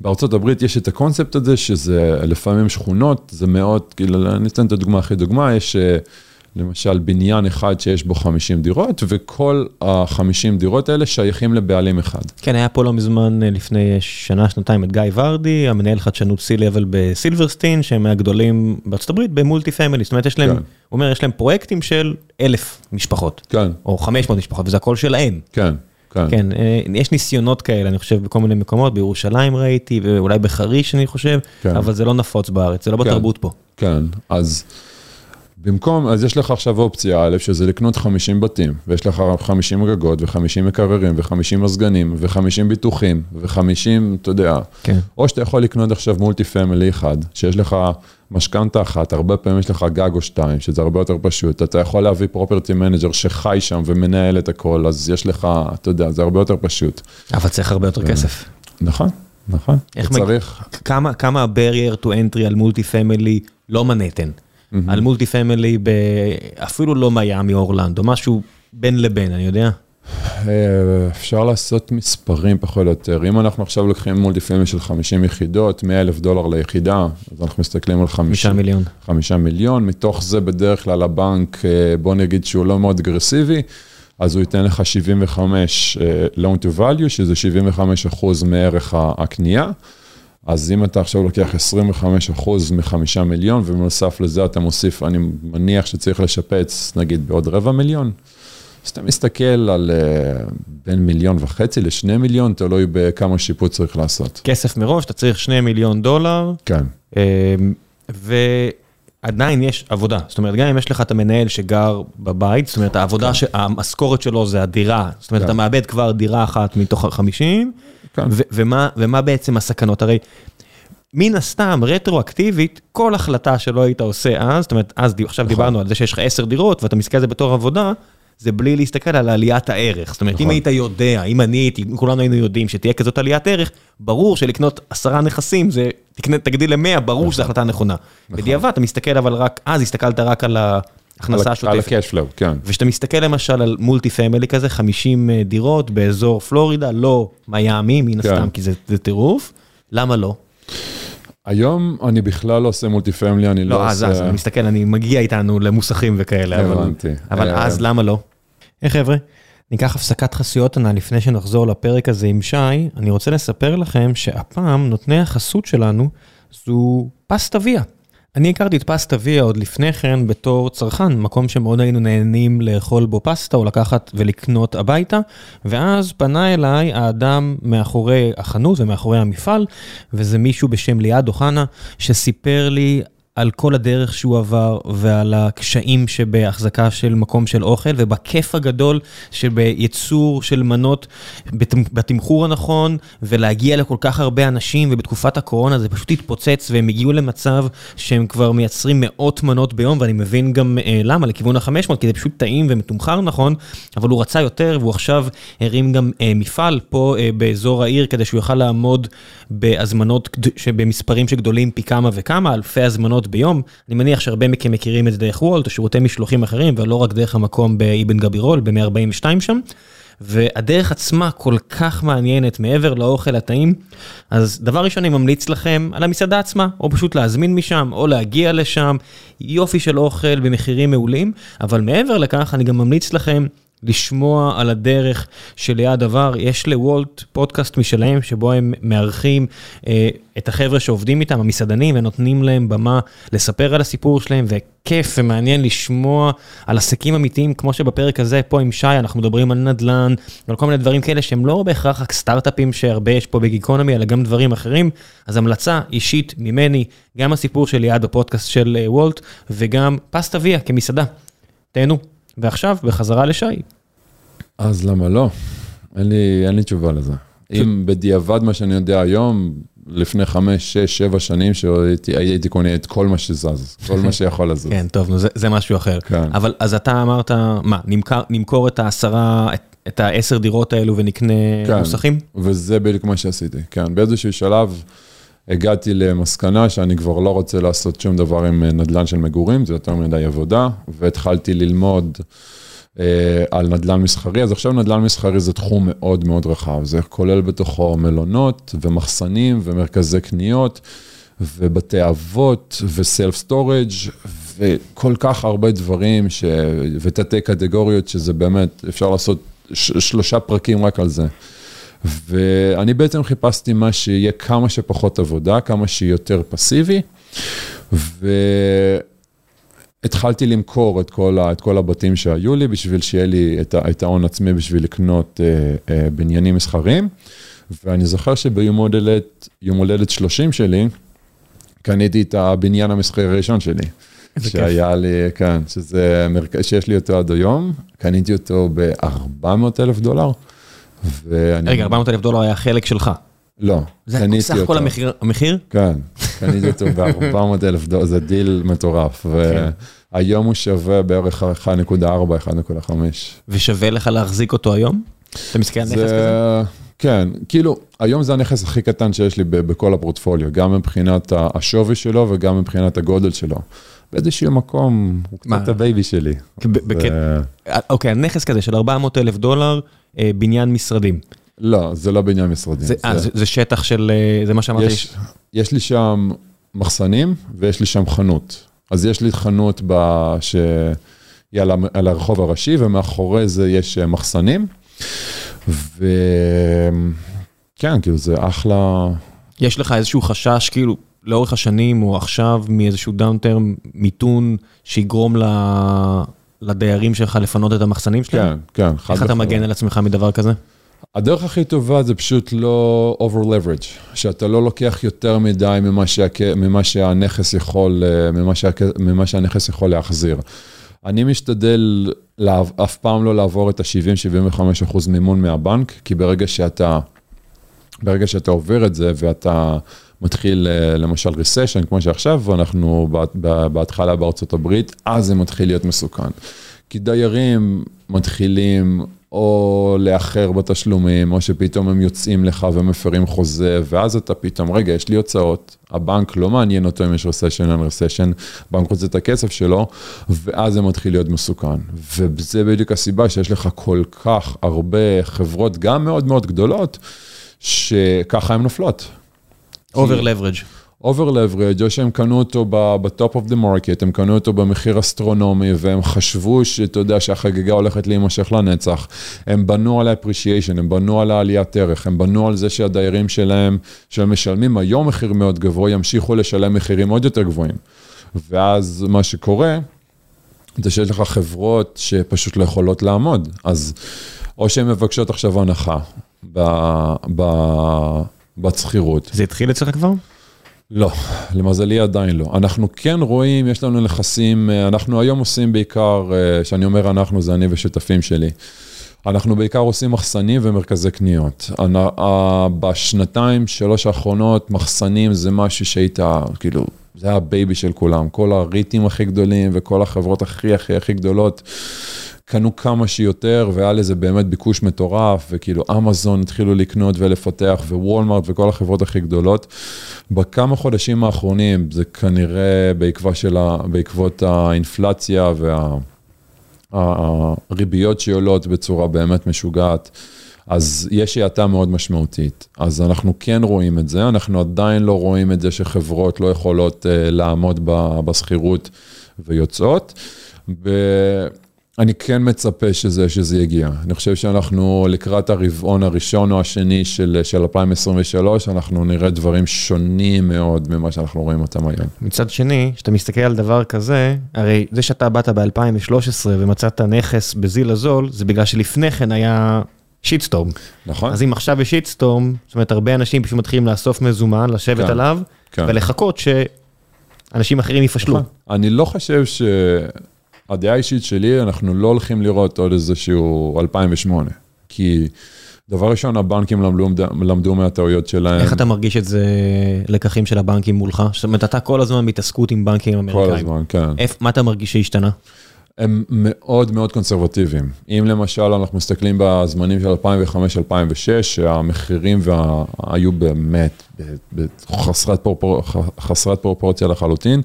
בארצות הברית יש את הקונספט הזה, שזה לפעמים שכונות, זה מאוד, כאילו, אני אתן את הדוגמה הכי דוגמה, יש אה, למשל בניין אחד שיש בו 50 דירות, וכל ה-50 דירות האלה שייכים לבעלים אחד. כן, היה פה לא מזמן, אה, לפני שנה, שנתיים, את גיא ורדי, המנהל חדשנות C-Level בסילברסטין, שהם מהגדולים בארצות הברית, במולטי פמילי, זאת אומרת, יש להם, כן. הוא אומר, יש להם פרויקטים של אלף משפחות. כן. או 500 משפחות, וזה הכל שלהם. כן. כן. כן, אה, יש ניסיונות כאלה, אני חושב, בכל מיני מקומות, בירושלים ראיתי, ואולי בחריש, אני חושב, כן. אבל זה לא נפוץ בארץ, זה לא כן. בתרבות פה. כן, אז במקום, אז יש לך עכשיו אופציה א', שזה לקנות 50 בתים, ויש לך 50 גגות, ו-50 מקררים, ו-50 מזגנים, ו-50 ביטוחים, ו-50, אתה יודע, כן. או שאתה יכול לקנות עכשיו multi family אחד, שיש לך משכנתה אחת, הרבה פעמים יש לך גג או שתיים, שזה הרבה יותר פשוט, אתה יכול להביא property manager שחי שם ומנהל את הכל, אז יש לך, אתה יודע, זה הרבה יותר פשוט. אבל צריך הרבה יותר כסף. נכון, נכון, איך צריך. כמה, כמה ה-barrier to entry על multi family לא מנהטן? על multi family, אפילו לא מיאמי אורלנדו, משהו בין לבין, אני יודע. אה, אפשר לעשות מספרים פחות או יותר. אם אנחנו עכשיו לוקחים multifamily של 50 יחידות, 100 אלף דולר ליחידה, אז אנחנו מסתכלים על 5 מיליון. 5 מיליון, מתוך זה בדרך כלל הבנק, אה, בוא נגיד שהוא לא מאוד אגרסיבי, אז הוא ייתן לך 75 loan to value, שזה 75 אחוז מערך הקנייה. אז אם אתה עכשיו לוקח 25 אחוז מחמישה מיליון, ובנוסף לזה אתה מוסיף, אני מניח שצריך לשפץ, נגיד, בעוד רבע מיליון. אז אתה מסתכל על uh, בין מיליון וחצי לשני מיליון, תלוי בכמה שיפוט צריך לעשות. כסף מראש, אתה צריך שני מיליון דולר. כן. Uh, ועדיין יש עבודה. זאת אומרת, גם אם יש לך את המנהל שגר בבית, זאת אומרת, העבודה, כן. המשכורת שלו זה הדירה. זאת אומרת, כן. אתה מאבד כבר דירה אחת מתוך החמישים. כן. ומה, ומה בעצם הסכנות? הרי מן הסתם, רטרואקטיבית, כל החלטה שלא היית עושה אז, זאת אומרת, אז עכשיו נכון. דיברנו על זה שיש לך עשר דירות ואתה מסתכל על זה בתור עבודה, זה בלי להסתכל על עליית הערך. זאת אומרת, נכון. אם היית יודע, אם אני הייתי, אם כולנו היינו יודעים שתהיה כזאת עליית ערך, ברור שלקנות עשרה נכסים, זה תקנה, תגדיל למאה, ברור נכון. שזו החלטה נכונה. נכון. בדיעבד, אתה מסתכל אבל רק, אז הסתכלת רק על ההכנסה השוטפת. על ה-cash flow, כן. וכשאתה מסתכל למשל על מולטי פמילי כזה, 50 אה, דירות באזור פלורידה, לא מיאמי, מן כן. הסתם, כי זה, זה טירוף, למה לא? היום אני בכלל לא עושה מולטי פמילי, אני לא, לא עושה... לא, אז, אז, אני מסתכל, אני מגיע איתנו למוסכים וכאלה, הבנתי. אבל, אבל אה, אז למה לא? היי חבר'ה, ניקח הפסקת חסויות ענה לפני שנחזור לפרק הזה עם שי. אני רוצה לספר לכם שהפעם נותני החסות שלנו זו פסטה ויה. אני הכרתי את פסטה ויה עוד לפני כן בתור צרכן, מקום שמאוד היינו נהנים לאכול בו פסטה או לקחת ולקנות הביתה, ואז פנה אליי האדם מאחורי החנות ומאחורי המפעל, וזה מישהו בשם ליעד אוחנה, שסיפר לי על כל הדרך שהוא עבר ועל הקשיים שבהחזקה של מקום של אוכל ובכיף הגדול שבייצור של מנות בתמחור הנכון ולהגיע לכל כך הרבה אנשים ובתקופת הקורונה זה פשוט התפוצץ והם הגיעו למצב שהם כבר מייצרים מאות מנות ביום ואני מבין גם אה, למה לכיוון ה-500 כי זה פשוט טעים ומתומחר נכון אבל הוא רצה יותר והוא עכשיו הרים גם אה, מפעל פה אה, באזור העיר כדי שהוא יוכל לעמוד בהזמנות שבמספרים שגדולים פי כמה וכמה אלפי הזמנות. שעות ביום. אני מניח שהרבה מכם מכירים את זה דרך וולט או שירותי משלוחים אחרים, ולא רק דרך המקום באבן גבירול, ב-142 שם. והדרך עצמה כל כך מעניינת מעבר לאוכל הטעים, אז דבר ראשון אני ממליץ לכם על המסעדה עצמה, או פשוט להזמין משם, או להגיע לשם, יופי של אוכל במחירים מעולים, אבל מעבר לכך אני גם ממליץ לכם לשמוע על הדרך שליד עבר. יש לוולט פודקאסט משלהם, שבו הם מארחים אה, את החבר'ה שעובדים איתם, המסעדנים, ונותנים להם במה לספר על הסיפור שלהם, וכיף ומעניין לשמוע על עסקים אמיתיים, כמו שבפרק הזה, פה עם שי, אנחנו מדברים על נדל"ן, ועל כל מיני דברים כאלה שהם לא בהכרח רק סטארט-אפים שהרבה יש פה בגיקונומי, אלא גם דברים אחרים. אז המלצה אישית ממני, גם הסיפור של ליעד בפודקאסט של אה, וולט, וגם פסטה ויה כמסעדה. תהנו. ועכשיו, בחזרה לשי. אז למה לא? אין לי, אין לי תשובה לזה. אם בדיעבד מה שאני יודע היום, לפני חמש, שש, שבע שנים שהייתי קונה את כל מה שזז, כל מה שיכול לזוז. כן, טוב, נו, זה, זה משהו אחר. כן. אבל אז אתה אמרת, מה, נמכר, נמכור את העשרה, את, את העשר דירות האלו ונקנה כן, מוסכים? וזה בדיוק מה שעשיתי, כן. באיזשהו שלב הגעתי למסקנה שאני כבר לא רוצה לעשות שום דבר עם נדל"ן של מגורים, זה יותר מדי עבודה, והתחלתי ללמוד. אה, על נדל"ן מסחרי, אז עכשיו נדל"ן מסחרי זה תחום מאוד מאוד רחב, זה כולל בתוכו מלונות ומחסנים ומרכזי קניות ובתי אבות ו self storage וכל כך הרבה דברים ש... ותתי קטגוריות שזה באמת, אפשר לעשות ש... שלושה פרקים רק על זה. ואני בעצם חיפשתי מה שיהיה כמה שפחות עבודה, כמה שיותר פסיבי. ו... התחלתי למכור את כל, ה, את כל הבתים שהיו לי בשביל שיהיה לי את, ה, את ההון עצמי בשביל לקנות אה, אה, בניינים מסחריים. ואני זוכר שביום הולדת, יום הולדת 30 שלי, קניתי את הבניין המסחרי הראשון שלי. שהיה כיף. לי, כן, שזה מרכז, שיש לי אותו עד היום, קניתי אותו ב-400 אלף דולר. ואני... רגע, 400 אלף דולר היה חלק שלך. לא, קניתי אותו. זה סך הכל המחיר? המחיר? כן, קניתי אותו ב-400 אלף דולר, זה דיל מטורף. כן. והיום הוא שווה בערך 1.4, 1.5. ושווה לך להחזיק אותו היום? אתה מסתכל על נכס כזה? כן, כאילו, היום זה הנכס הכי קטן שיש לי בכל הפורטפוליו, גם מבחינת השווי שלו וגם מבחינת הגודל שלו. באיזשהו מקום, הוא? קצת ה baby שלי. בקט- זה- אוקיי, נכס כזה של 400 אלף דולר, אה, בניין משרדים. לא, זה לא בניין משרדים. זה, אה, זה, זה שטח של, אה, זה מה שאמרתי. יש, יש לי שם מחסנים ויש לי שם חנות. אז יש לי חנות ב... שהיא על, על הרחוב הראשי, ומאחורי זה יש אה, מחסנים. וכן, כאילו זה אחלה... יש לך איזשהו חשש, כאילו, לאורך השנים, או עכשיו, מאיזשהו דאונטרם, מיתון, שיגרום ל... לדיירים שלך לפנות את המחסנים שלהם? כן, כן, איך אתה. מגן על עצמך מדבר כזה? הדרך הכי טובה זה פשוט לא over leverage, שאתה לא לוקח יותר מדי ממה, שהק... ממה שהנכס יכול, אה, ממה, שהק... ממה שהנכס יכול להחזיר. אני משתדל לעב... אף פעם לא לעבור את ה-70-75% מימון מהבנק, כי ברגע שאתה, ברגע שאתה עובר את זה ואתה מתחיל אה, למשל ריסשן, כמו שעכשיו, אנחנו בה- בה- בהתחלה בארצות הברית, אז זה מתחיל להיות מסוכן. כי דיירים מתחילים או לאחר בתשלומים, או שפתאום הם יוצאים לך ומפרים חוזה, ואז אתה פתאום, רגע, יש לי הוצאות, הבנק לא מעניין אותו אם יש רסשן או רסשן, הבנק רוצה את הכסף שלו, ואז זה מתחיל להיות מסוכן. וזה בדיוק הסיבה שיש לך כל כך הרבה חברות, גם מאוד מאוד גדולות, שככה הן נופלות. over-leveraged. over-leveraged, או שהם קנו אותו ב top of the market, הם קנו אותו במחיר אסטרונומי, והם חשבו שאתה יודע שהחגיגה הולכת להימשך לנצח. הם בנו על ה-appreciation, הם בנו על העליית ערך, הם בנו על זה שהדיירים שלהם, שהם משלמים היום מחיר מאוד גבוה, ימשיכו לשלם מחירים עוד יותר גבוהים. ואז מה שקורה, זה שיש לך חברות שפשוט לא יכולות לעמוד. אז או שהן מבקשות עכשיו הנחה ב- ב- בשכירות. זה התחיל אצלך כבר? לא, למזלי עדיין לא. אנחנו כן רואים, יש לנו נכסים, אה, אנחנו היום עושים בעיקר, אה, שאני אומר אנחנו, זה אני ושותפים שלי. אנחנו בעיקר עושים מחסנים ומרכזי קניות. אנ- ה- בשנתיים, שלוש האחרונות, מחסנים זה משהו שהיית, כאילו, זה היה ה baby של כולם. כל הריטים הכי גדולים וכל החברות הכי הכי הכי גדולות. קנו כמה שיותר, והיה לזה באמת ביקוש מטורף, וכאילו אמזון התחילו לקנות ולפתח, ווולמארט וכל החברות הכי גדולות. בכמה חודשים האחרונים, זה כנראה בעקבות, של ה, בעקבות האינפלציה והריביות שעולות בצורה באמת משוגעת, אז יש האטה מאוד משמעותית. אז אנחנו כן רואים את זה, אנחנו עדיין לא רואים את זה שחברות לא יכולות uh, לעמוד ב- בשכירות ויוצאות. ו- אני כן מצפה שזה, שזה יגיע. אני חושב שאנחנו לקראת הרבעון הראשון או השני של, של 2023, אנחנו נראה דברים שונים מאוד ממה שאנחנו רואים אותם היום. מצד שני, כשאתה מסתכל על דבר כזה, הרי זה שאתה באת ב-2013 ומצאת נכס בזיל הזול, זה בגלל שלפני כן היה שיטסטורם. נכון? אז אם עכשיו יש שיטסטורם, זאת אומרת, הרבה אנשים פשוט מתחילים לאסוף מזומן, לשבת כן, עליו, כן. ולחכות שאנשים אחרים יפשלו. נכון. אני לא חושב ש... הדעה האישית שלי, אנחנו לא הולכים לראות עוד איזשהו 2008. כי דבר ראשון, הבנקים למדו, למדו מהטעויות שלהם. איך אתה מרגיש את זה, לקחים של הבנקים מולך? זאת אומרת, אתה כל הזמן בהתעסקות עם בנקים אמריקאים. כל הזמן, כן. איפ- מה אתה מרגיש שהשתנה? הם מאוד מאוד קונסרבטיביים. אם למשל אנחנו מסתכלים בזמנים של 2005-2006, שהמחירים וה... היו באמת ב- בחסרת פרופור... חסרת פרופורציה לחלוטין,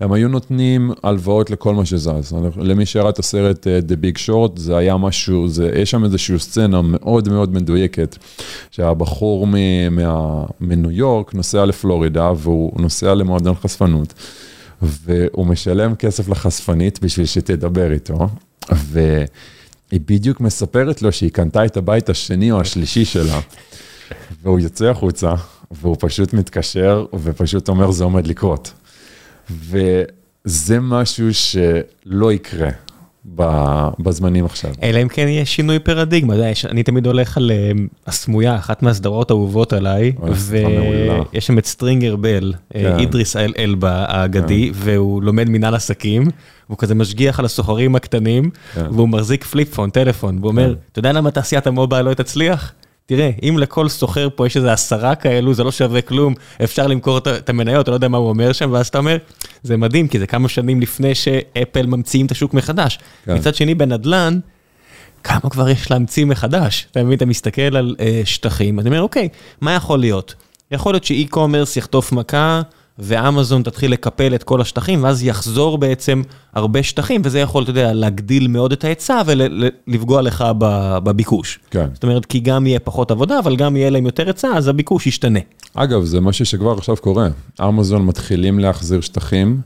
הם היו נותנים הלוואות לכל מה שזז. למי שראה את הסרט אה, The Big Short, זה היה משהו, זה... יש שם איזושהי סצנה מאוד מאוד מדויקת, שהבחור מ... מה... מניו יורק נוסע לפלורידה והוא נוסע למועדון חשפנות. והוא משלם כסף לחשפנית בשביל שתדבר איתו, והיא בדיוק מספרת לו שהיא קנתה את הבית השני או השלישי שלה, והוא יוצא החוצה, והוא פשוט מתקשר, ופשוט אומר, זה עומד לקרות. וזה משהו שלא יקרה בזמנים עכשיו. אלא אם כן יהיה שינוי פרדיגמה, יש- אני תמיד הולך על אה, הסמויה, אחת מהסדרות האהובות עליי. ויש שם את סטרינגר בל, אה, כן. אידריס אל אלבה האגדי, והוא לומד מנהל עסקים, והוא כזה משגיח על הסוחרים הקטנים, כן. והוא מחזיק flip phone, טלפון, והוא אומר, אתה יודע למה תעשיית ה mobile לא תצליח? תראה, אם לכל סוחר פה יש איזה עשרה כאלו, זה לא שווה כלום, אפשר למכור את- המניות, אתה לא יודע מה הוא אומר שם, ואז אתה אומר, זה מדהים, כי זה כמה שנים לפני שאפל ממציאים את השוק מחדש. כן. מצד שני, בנדל"ן, כמה כבר יש להמציא מחדש? אתה מבין, אתה מסתכל על אה, שטחים, אתה אומר, אוקיי, מה יכול להיות? יכול להיות ש e-commerce יחטוף מכה, ואמזון תתחיל לקפל את כל השטחים, ואז יחזור בעצם הרבה שטחים, וזה יכול, אתה יודע, להגדיל מאוד את ההיצע ולפגוע לך בביקוש. כן. זאת אומרת, כי גם יהיה פחות עבודה, אבל גם יהיה להם יותר היצע, אז הביקוש ישתנה. אגב, זה משהו שכבר עכשיו קורה. אמזון מתחילים להחזיר שטחים.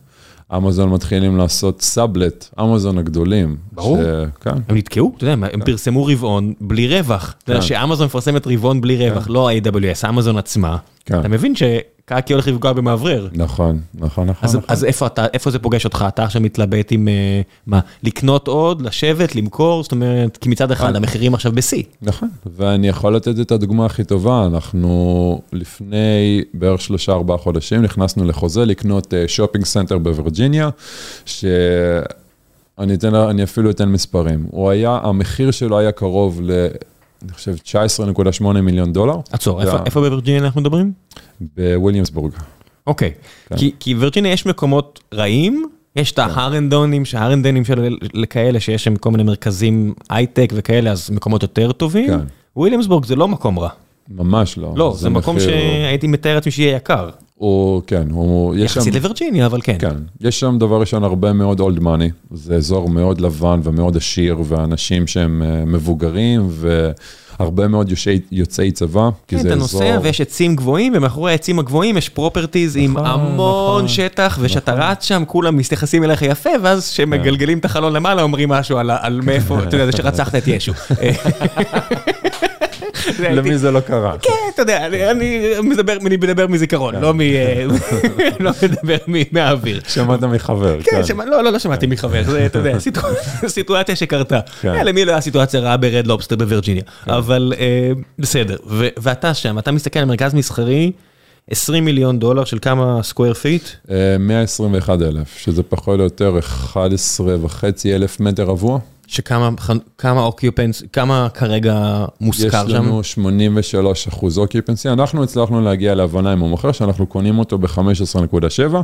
אמזון מתחילים לעשות סאבלט, אמזון הגדולים. ברור. ש... כן. הם נתקעו, אתה יודע, הם כן. פרסמו רבעון בלי רווח. אתה יודע, כן. שאמזון מפרסמת רבעון בלי רווח, כן. לא ה-AWS, אמזון עצמה. כן. אתה מבין שקקי הולך לפגוע במאוורר. נכון, נכון, נכון. אז, נכון. אז איפה, אתה, איפה זה פוגש אותך? אתה עכשיו מתלבט עם, אה, מה, לקנות עוד, לשבת, למכור? זאת אומרת, כי מצד אחד המחירים עכשיו בשיא. נכון, ואני יכול לתת את הדוגמה הכי טובה. אנחנו לפני בערך שלושה ארבעה חודשים נכנסנו לחוזה לקנות שופינג אה, center בווירג'יניה, ש... אני, אתן, אני אפילו אתן מספרים. הוא היה, המחיר שלו היה קרוב ל... אני חושב 19.8 מיליון דולר. עצור, איפה, איפה בווירג'יניה אנחנו מדברים? בוויליאמסבורג. אוקיי, כן. כי, כי וירג'יניה יש מקומות רעים, יש את ההרנדונים, שההרנדנים של כאלה, שיש שם כל מיני מרכזים הייטק וכאלה, אז מקומות יותר טובים. כן. וויליאמסבורג זה לא מקום רע. ממש לא. לא, זה, זה מקום שהייתי מתאר לעצמי שיהיה יקר. הוא, כן, הוא. יחסית לווירג'יניה, אבל כן. כן, יש שם דבר ראשון הרבה מאוד אולד מאני, זה אזור מאוד לבן ומאוד עשיר, ואנשים שהם אה, מבוגרים, והרבה מאוד יוצאי, יוצאי צבא, כי כן, זה אזור... כן, אתה נוסע ויש עצים גבוהים, ומאחורי העצים הגבוהים יש properties עם נכון, המון נכון, שטח, וכשאתה נכון. רץ שם, כולם מתייחסים אליך יפה, ואז כשמגלגלים כן. את החלון למעלה, אומרים משהו על, על מאיפה, אתה יודע, זה שרצחת את ישו. למי זה לא קרה. כן, אתה יודע, אני מדבר מזיכרון, כן. לא, לא מדבר מהאוויר. שמעת מחבר. כן, כן. לא, לא, לא שמעתי מחבר, זה, אתה יודע, סיטואציה שקרתה. כן. למי לא היה סיטואציה רעה ב Red Lobster בווירג'יניה, אבל אה, בסדר. ואתה שם, אתה מסתכל על מרכז מסחרי, 20 מיליון דולר של כמה square feet? 121 אלף, שזה פחות או יותר 11 וחצי אלף מטר רבוע. שכמה occupancy, כמה כרגע מושכר שם? יש לנו 83 אחוז occupancy, אנחנו הצלחנו להגיע להבנה עם המוכר שאנחנו קונים אותו ב-15.7.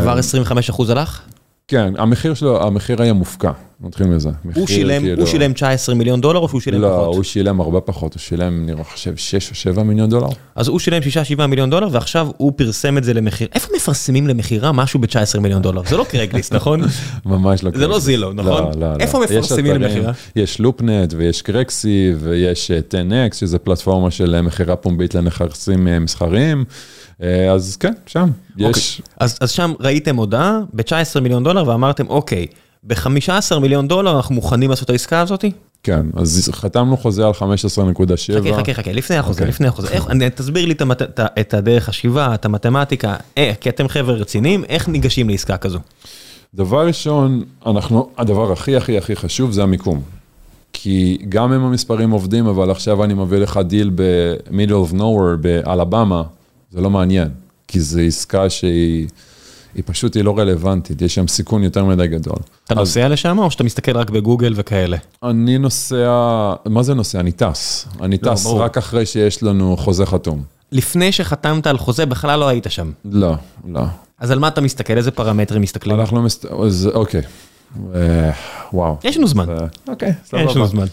כבר 25 אחוז הלך? כן, המחיר שלו, המחיר היה מופקע, נתחיל מזה. הוא שילם, כאילו... הוא שילם 19 מיליון דולר או שהוא שילם לא, פחות? לא, הוא שילם הרבה פחות, הוא שילם, אני חושב, 6 או 7 מיליון דולר. אז הוא שילם 6-7 מיליון דולר ועכשיו הוא פרסם את זה למחיר. איפה מפרסמים למכירה משהו ב-19 מיליון דולר? זה לא קרקליסט, נכון? ממש לא קרקליסט. זה לא זילו, נכון? לא, לא, לא. איפה מפרסמים למכירה? יש לופנט ויש קרקסי ויש 10X, שזה פלטפורמה של מכירה פומבית לנכסים אה, מסחריים. אה, אז כן, שם, יש. אוקיי. אז, אז שם ראיתם הודעה ב-19 מיליון דולר ואמרתם, אוקיי, ב-15 מיליון דולר אנחנו מוכנים לעשות את העסקה הזאתי? כן, אז חתמנו חוזה על 15.7. חכה, חכה, חכה, לפני החוזה, okay. אוקיי. לפני החוזה. איך, אני, תסביר לי את, המת, את, את הדרך חשיבה, את המתמטיקה, אה, כי אתם חבר'ה רציניים, איך ניגשים לעסקה כזו? דבר ראשון, אנחנו, הדבר הכי הכי הכי חשוב זה המיקום. כי גם אם המספרים עובדים, אבל עכשיו אני מביא לך דיל ב-middle of nowhere באלבמה, זה לא מעניין, כי זו עסקה שהיא היא פשוט, היא לא רלוונטית, יש שם סיכון יותר מדי גדול. אתה אז, נוסע לשם או שאתה מסתכל רק בגוגל וכאלה? אני נוסע, מה זה נוסע? אני טס. אני לא, טס ברור. רק אחרי שיש לנו חוזה חתום. לפני שחתמת על חוזה, בכלל לא היית שם. לא, לא. אז על מה אתה מסתכל? איזה פרמטרים מסתכלים? אנחנו מסתכלים, אוקיי. אה, וואו. יש לנו זמן. אוקיי, סבבה. יש לנו זמן.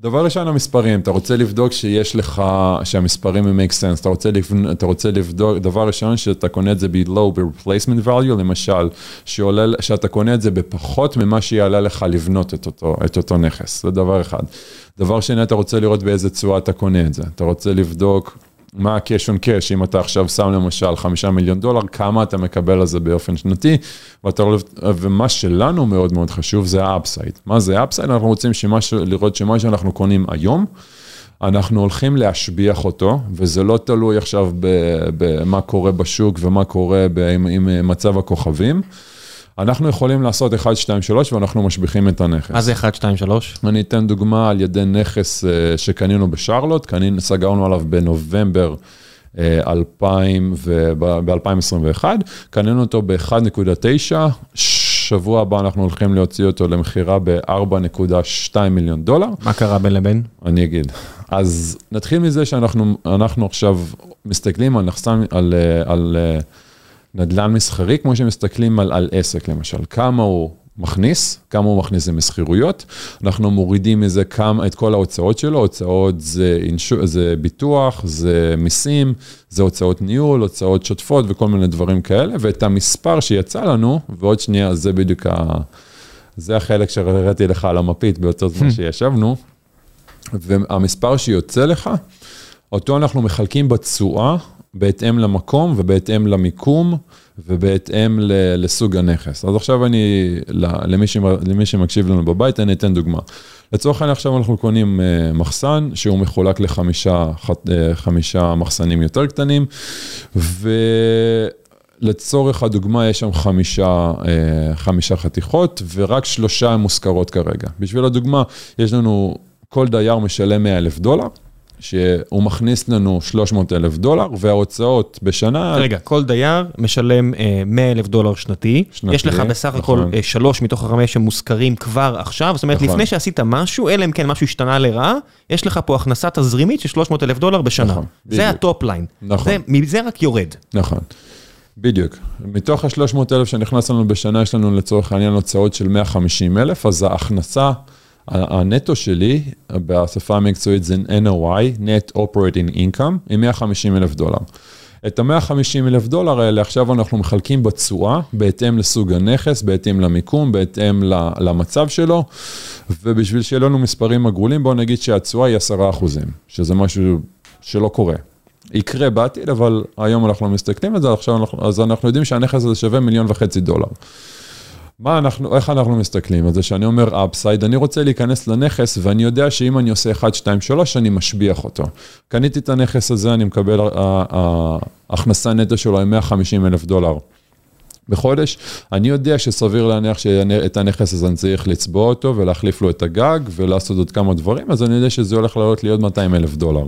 דבר ראשון, המספרים, אתה רוצה לבדוק שיש לך, שהמספרים הם make sense, אתה רוצה, לבדוק, אתה רוצה לבדוק, דבר ראשון, שאתה קונה את זה ב-low ב-replacement value, למשל, שעולה, שאתה קונה את זה בפחות ממה שיעלה לך לבנות את אותו, את אותו נכס, זה דבר אחד. דבר שני, אתה רוצה לראות באיזה צורה אתה קונה את זה, אתה רוצה לבדוק מה ה-cash on cash, אם אתה עכשיו שם למשל חמישה מיליון דולר, כמה אתה מקבל על זה באופן שנתי, ואתה, לא ומה שלנו מאוד מאוד חשוב זה ה-upside. מה זה ה-upside? אנחנו רוצים שמש, לראות שמה שאנחנו קונים היום, אנחנו הולכים להשביח אותו, וזה לא תלוי עכשיו במה קורה בשוק ומה קורה עם, עם מצב הכוכבים. אנחנו יכולים לעשות 1, 2, 3 ואנחנו משביחים את הנכס. מה זה 1, 2, 3? אני אתן דוגמה על ידי נכס אה, שקנינו בשרלוט, קנינו, סגרנו עליו בנובמבר 2000 ב-2021, קנינו אותו ב-1.9, שבוע הבא אנחנו הולכים להוציא אותו למכירה ב-4.2 מיליון דולר. מה קרה בין לבין? אני אגיד. אז נתחיל מזה שאנחנו עכשיו מסתכלים על נחסן, על, על, על נדל"ן מסחרי, כמו שמסתכלים על, על עסק למשל, כמה הוא מכניס, כמה הוא מכניס זה משכירויות, אנחנו מורידים מזה כמה, את כל ההוצאות שלו, הוצאות זה, אינשו, זה ביטוח, זה מיסים, זה הוצאות ניהול, הוצאות שוטפות וכל מיני דברים כאלה, ואת המספר שיצא לנו, ועוד שנייה, זה בדיוק ה... זה החלק שהראיתי לך על המפית באותו זמן שישבנו, והמספר שיוצא לך, אותו אנחנו מחלקים בתשואה, בהתאם למקום ובהתאם למיקום ובהתאם לסוג הנכס. אז עכשיו אני, למי, למי שמקשיב לנו בבית, אני אתן דוגמה. לצורך העניין עכשיו אנחנו קונים אה, מחסן שהוא מחולק לחמישה אה, חמישה מחסנים יותר קטנים, ולצורך הדוגמה יש שם חמישה, אה, חמישה חתיכות ורק שלושה מושכרות כרגע. בשביל הדוגמה, יש לנו, כל דייר משלם 100 אלף דולר. שהוא מכניס לנו 300 אלף דולר, וההוצאות בשנה... רגע, כל דייר משלם 100 אה, אלף דולר שנתי. שנתי, יש לך בסך הכל נכון. שלוש מתוך החמש שמושכרים כבר עכשיו, זאת אומרת, נכון. לפני שעשית משהו, אלא אם כן משהו השתנה לרעה, יש לך פה הכנסה תזרימית של 300 אלף דולר בשנה. נכון, בדיוק. זה ה top line. נכון. זה, מזה רק יורד. נכון. בדיוק. מתוך ה-300 אלף שנכנס לנו בשנה, יש לנו לצורך העניין הוצאות של 150 אלף, אז ההכנסה... הנטו שלי, בשפה המקצועית זה NOI, Net Operating Income, עם 150 אלף דולר. את ה-150 אלף דולר האלה עכשיו אנחנו מחלקים בתשואה, בהתאם לסוג הנכס, בהתאם למיקום, בהתאם למצב שלו, ובשביל שיהיה לנו מספרים עגולים, בואו נגיד שהתשואה היא 10 אחוזים, שזה משהו שלא קורה. יקרה בעתיד, אבל היום אנחנו מסתכלים על זה, עכשיו אנחנו, אז אנחנו יודעים שהנכס הזה שווה מיליון וחצי דולר. מה אנחנו, איך אנחנו מסתכלים על זה שאני אומר אפסייד, אני רוצה להיכנס לנכס ואני יודע שאם אני עושה 1, 2, 3, אני משביח אותו. קניתי את הנכס הזה, אני מקבל, ההכנסה נטו שלו היא 150 אלף דולר. בחודש, אני יודע שסביר להניח שאת הנכס הזה אני צריך לצבוע אותו ולהחליף לו את הגג ולעשות עוד כמה דברים, אז אני יודע שזה הולך לעלות לי עוד 200 אלף דולר.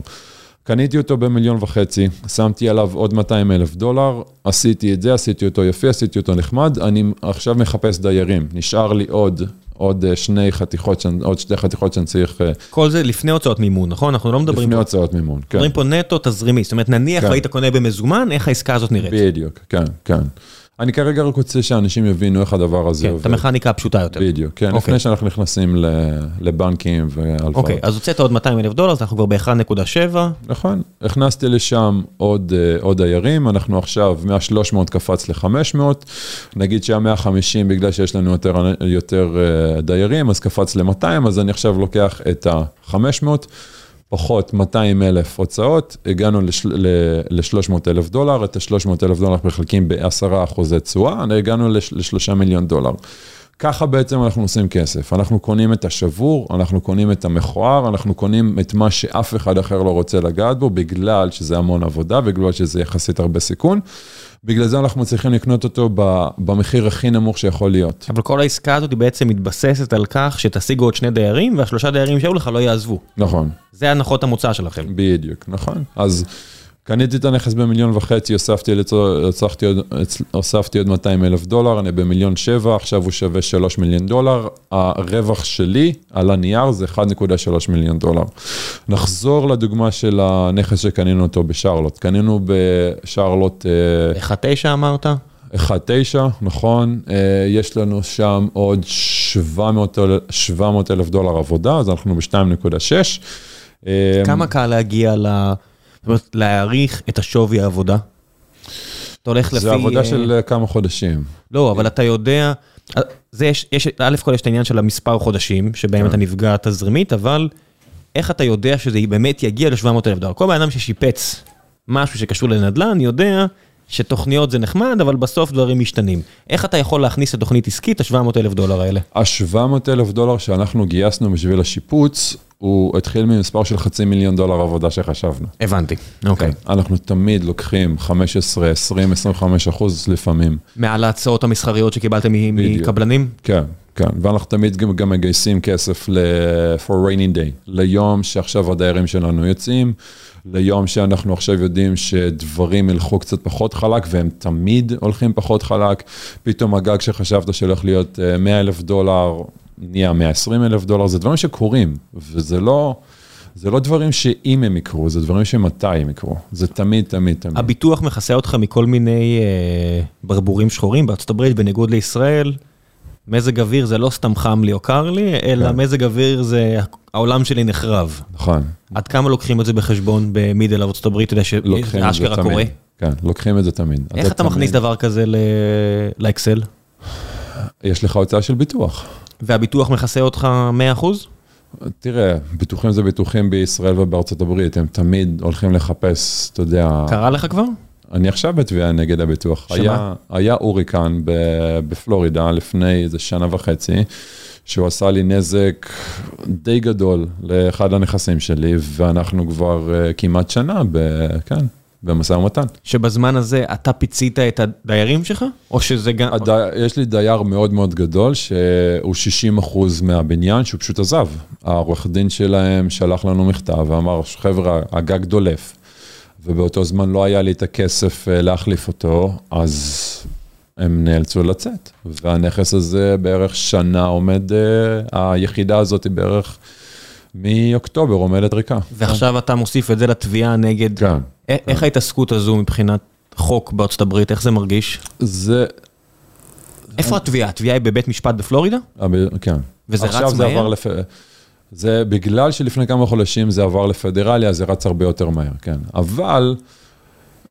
קניתי אותו במיליון וחצי, שמתי עליו עוד 200 אלף דולר, עשיתי את זה, עשיתי אותו יפה, עשיתי אותו נחמד, אני עכשיו מחפש דיירים, נשאר לי עוד, עוד אה, שני חתיכות, עוד שתי חתיכות שאני צריך... אה, כל זה לפני הוצאות מימון, נכון? אנחנו לא מדברים לפני פה... הוצאות מימון, כן. מדברים פה נטו תזרימי, זאת אומרת, נניח כן. והיית קונה במזומן, איך העסקה הזאת נראית? בדיוק, כן, כן. אני כרגע רק רוצה שאנשים יבינו איך הדבר הזה כן, עובד. את המכניקה הפשוטה יותר. בדיוק, כן, okay. לפני אוקיי. שאנחנו נכנסים לבנקים והלוואות. אוקיי, okay, אז הוצאת עוד 200 אלף דולר, אז אנחנו כבר ב-1.7. נכון, הכנסתי לשם עוד, uh, עוד דיירים, אנחנו עכשיו מה-300 קפץ ל-500, נגיד שה 150 בגלל שיש לנו יותר, יותר uh, דיירים, אז קפץ ל-200, אז אני עכשיו לוקח את ה-500. פחות 200 אלף הוצאות, הגענו ל-300 אלף דולר, את ה-300 אלף דולר מחלקים ב-10 אחוזי תשואה, הגענו ל-3 מיליון דולר. ככה בעצם אנחנו עושים כסף, אנחנו קונים את השבור, אנחנו קונים את המכוער, אנחנו קונים את מה שאף אחד אחר לא רוצה לגעת בו, בגלל שזה המון עבודה, בגלל שזה יחסית הרבה סיכון. בגלל זה אנחנו מצליחים לקנות אותו במחיר הכי נמוך שיכול להיות. אבל כל העסקה הזאת היא בעצם מתבססת על כך שתשיגו עוד שני דיירים, והשלושה דיירים שהיו לך לא יעזבו. נכון. זה הנחות המוצא שלכם. בדיוק, נכון. אז... קניתי את הנכס במיליון וחצי, הוספתי, הוספתי, עוד, הוספתי עוד 200 אלף דולר, אני במיליון שבע, עכשיו הוא שווה 3 מיליון דולר. הרווח שלי על הנייר זה 1.3 מיליון דולר. נחזור לדוגמה של הנכס שקנינו אותו בשרלוט. קנינו בשרלוט... 1.9 אה, אמרת? 1.9, נכון. אה, יש לנו שם עוד 700 אלף דולר עבודה, אז אנחנו ב-2.6. אה, כמה קל להגיע ל... זאת אומרת, להעריך את השווי העבודה? אתה הולך לפי... זה עבודה של אה, כמה חודשים. לא, אבל אתה יודע, אה, זה יש, יש, א' כל יש את העניין של המספר חודשים, שבהם כן. אתה נפגע תזרימית, אבל איך אתה יודע שזה באמת יגיע ל-700 אלף דולר? כל בן אדם ששיפץ משהו שקשור לנדל"ן, יודע שתוכניות זה נחמד, אבל בסוף דברים משתנים. איך אתה יכול להכניס לתוכנית עסקית ה-700 אלף דולר האלה? ה-700 אלף דולר שאנחנו גייסנו בשביל השיפוץ, הוא התחיל ממספר של חצי מיליון דולר עבודה שחשבנו. הבנתי, אוקיי. כן, אנחנו תמיד לוקחים 15, 20, 25 אחוז לפעמים. מעל ההצעות המסחריות שקיבלתם מקבלנים? כן, כן, ואנחנו תמיד גם, גם מגייסים כסף ל- for rainy day, ליום שעכשיו הדיירים שלנו יוצאים, ליום שאנחנו עכשיו יודעים שדברים ילכו קצת פחות חלק, והם תמיד הולכים פחות חלק, פתאום הגג שחשבת שהולך להיות 100 אה, אלף דולר, נהיה 120 אלף דולר, זה דברים שקורים, וזה לא... זה לא דברים שאם הם יקרו, זה דברים שמתי הם יקרו. זה תמיד, תמיד, תמיד. הביטוח מכסה אותך מכל מיני אה, ברבורים שחורים בארצות הברית, בניגוד לישראל. מזג אוויר זה לא סתם חם לי או קר לי, אלא כן. מזג אוויר זה העולם שלי נחרב. נכון. עד כמה לוקחים את זה בחשבון במידל ארצות הברית, אתה יודע שזה אשכרה. קורה? כן, לוקחים את זה תמיד. איך אתה מכניס תמיד- דבר כזה ל- לאקסל? יש לך הוצאה של ביטוח. והביטוח מכסה אותך 100%? תראה, ביטוחים זה ביטוחים בישראל ובארצות הברית, הם תמיד הולכים לחפש, אתה יודע, קרה לך כבר? אני עכשיו בתביעה נגד הביטוח. שמה? היה, היה הוריקן ב- בפלורידה לפני איזה שנה וחצי, שהוא עשה לי נזק די גדול לאחד הנכסים שלי, ואנחנו כבר uh, כמעט שנה, ב, כן, במשא ומתן. שבזמן הזה אתה פיצית את הדיירים שלך? או שזה גם... הדי, יש לי דייר מאוד מאוד גדול, שהוא 60 אחוז מהבניין, שהוא פשוט עזב. העורך דין שלהם שלח לנו מכתב ואמר, חבר'ה, הגג דולף. ובאותו זמן לא היה לי את הכסף אה, להחליף אותו, אז הם נאלצו לצאת. והנכס הזה בערך שנה עומד, אה, היחידה הזאת היא בערך מאוקטובר עומדת ריקה. ועכשיו אתה מוסיף את זה לתביעה נגד... כן. א- איך ההתעסקות הזו מבחינת חוק בארצות הברית, איך זה מרגיש? זה, איפה התביעה? התביעה היא בבית משפט בפלורידה? אבל- כן. וזה רץ עכשיו זה מהר? עבר לפ... זה בגלל שלפני כמה חודשים זה עבר לפדרליה, זה רץ הרבה יותר מהר, כן. אבל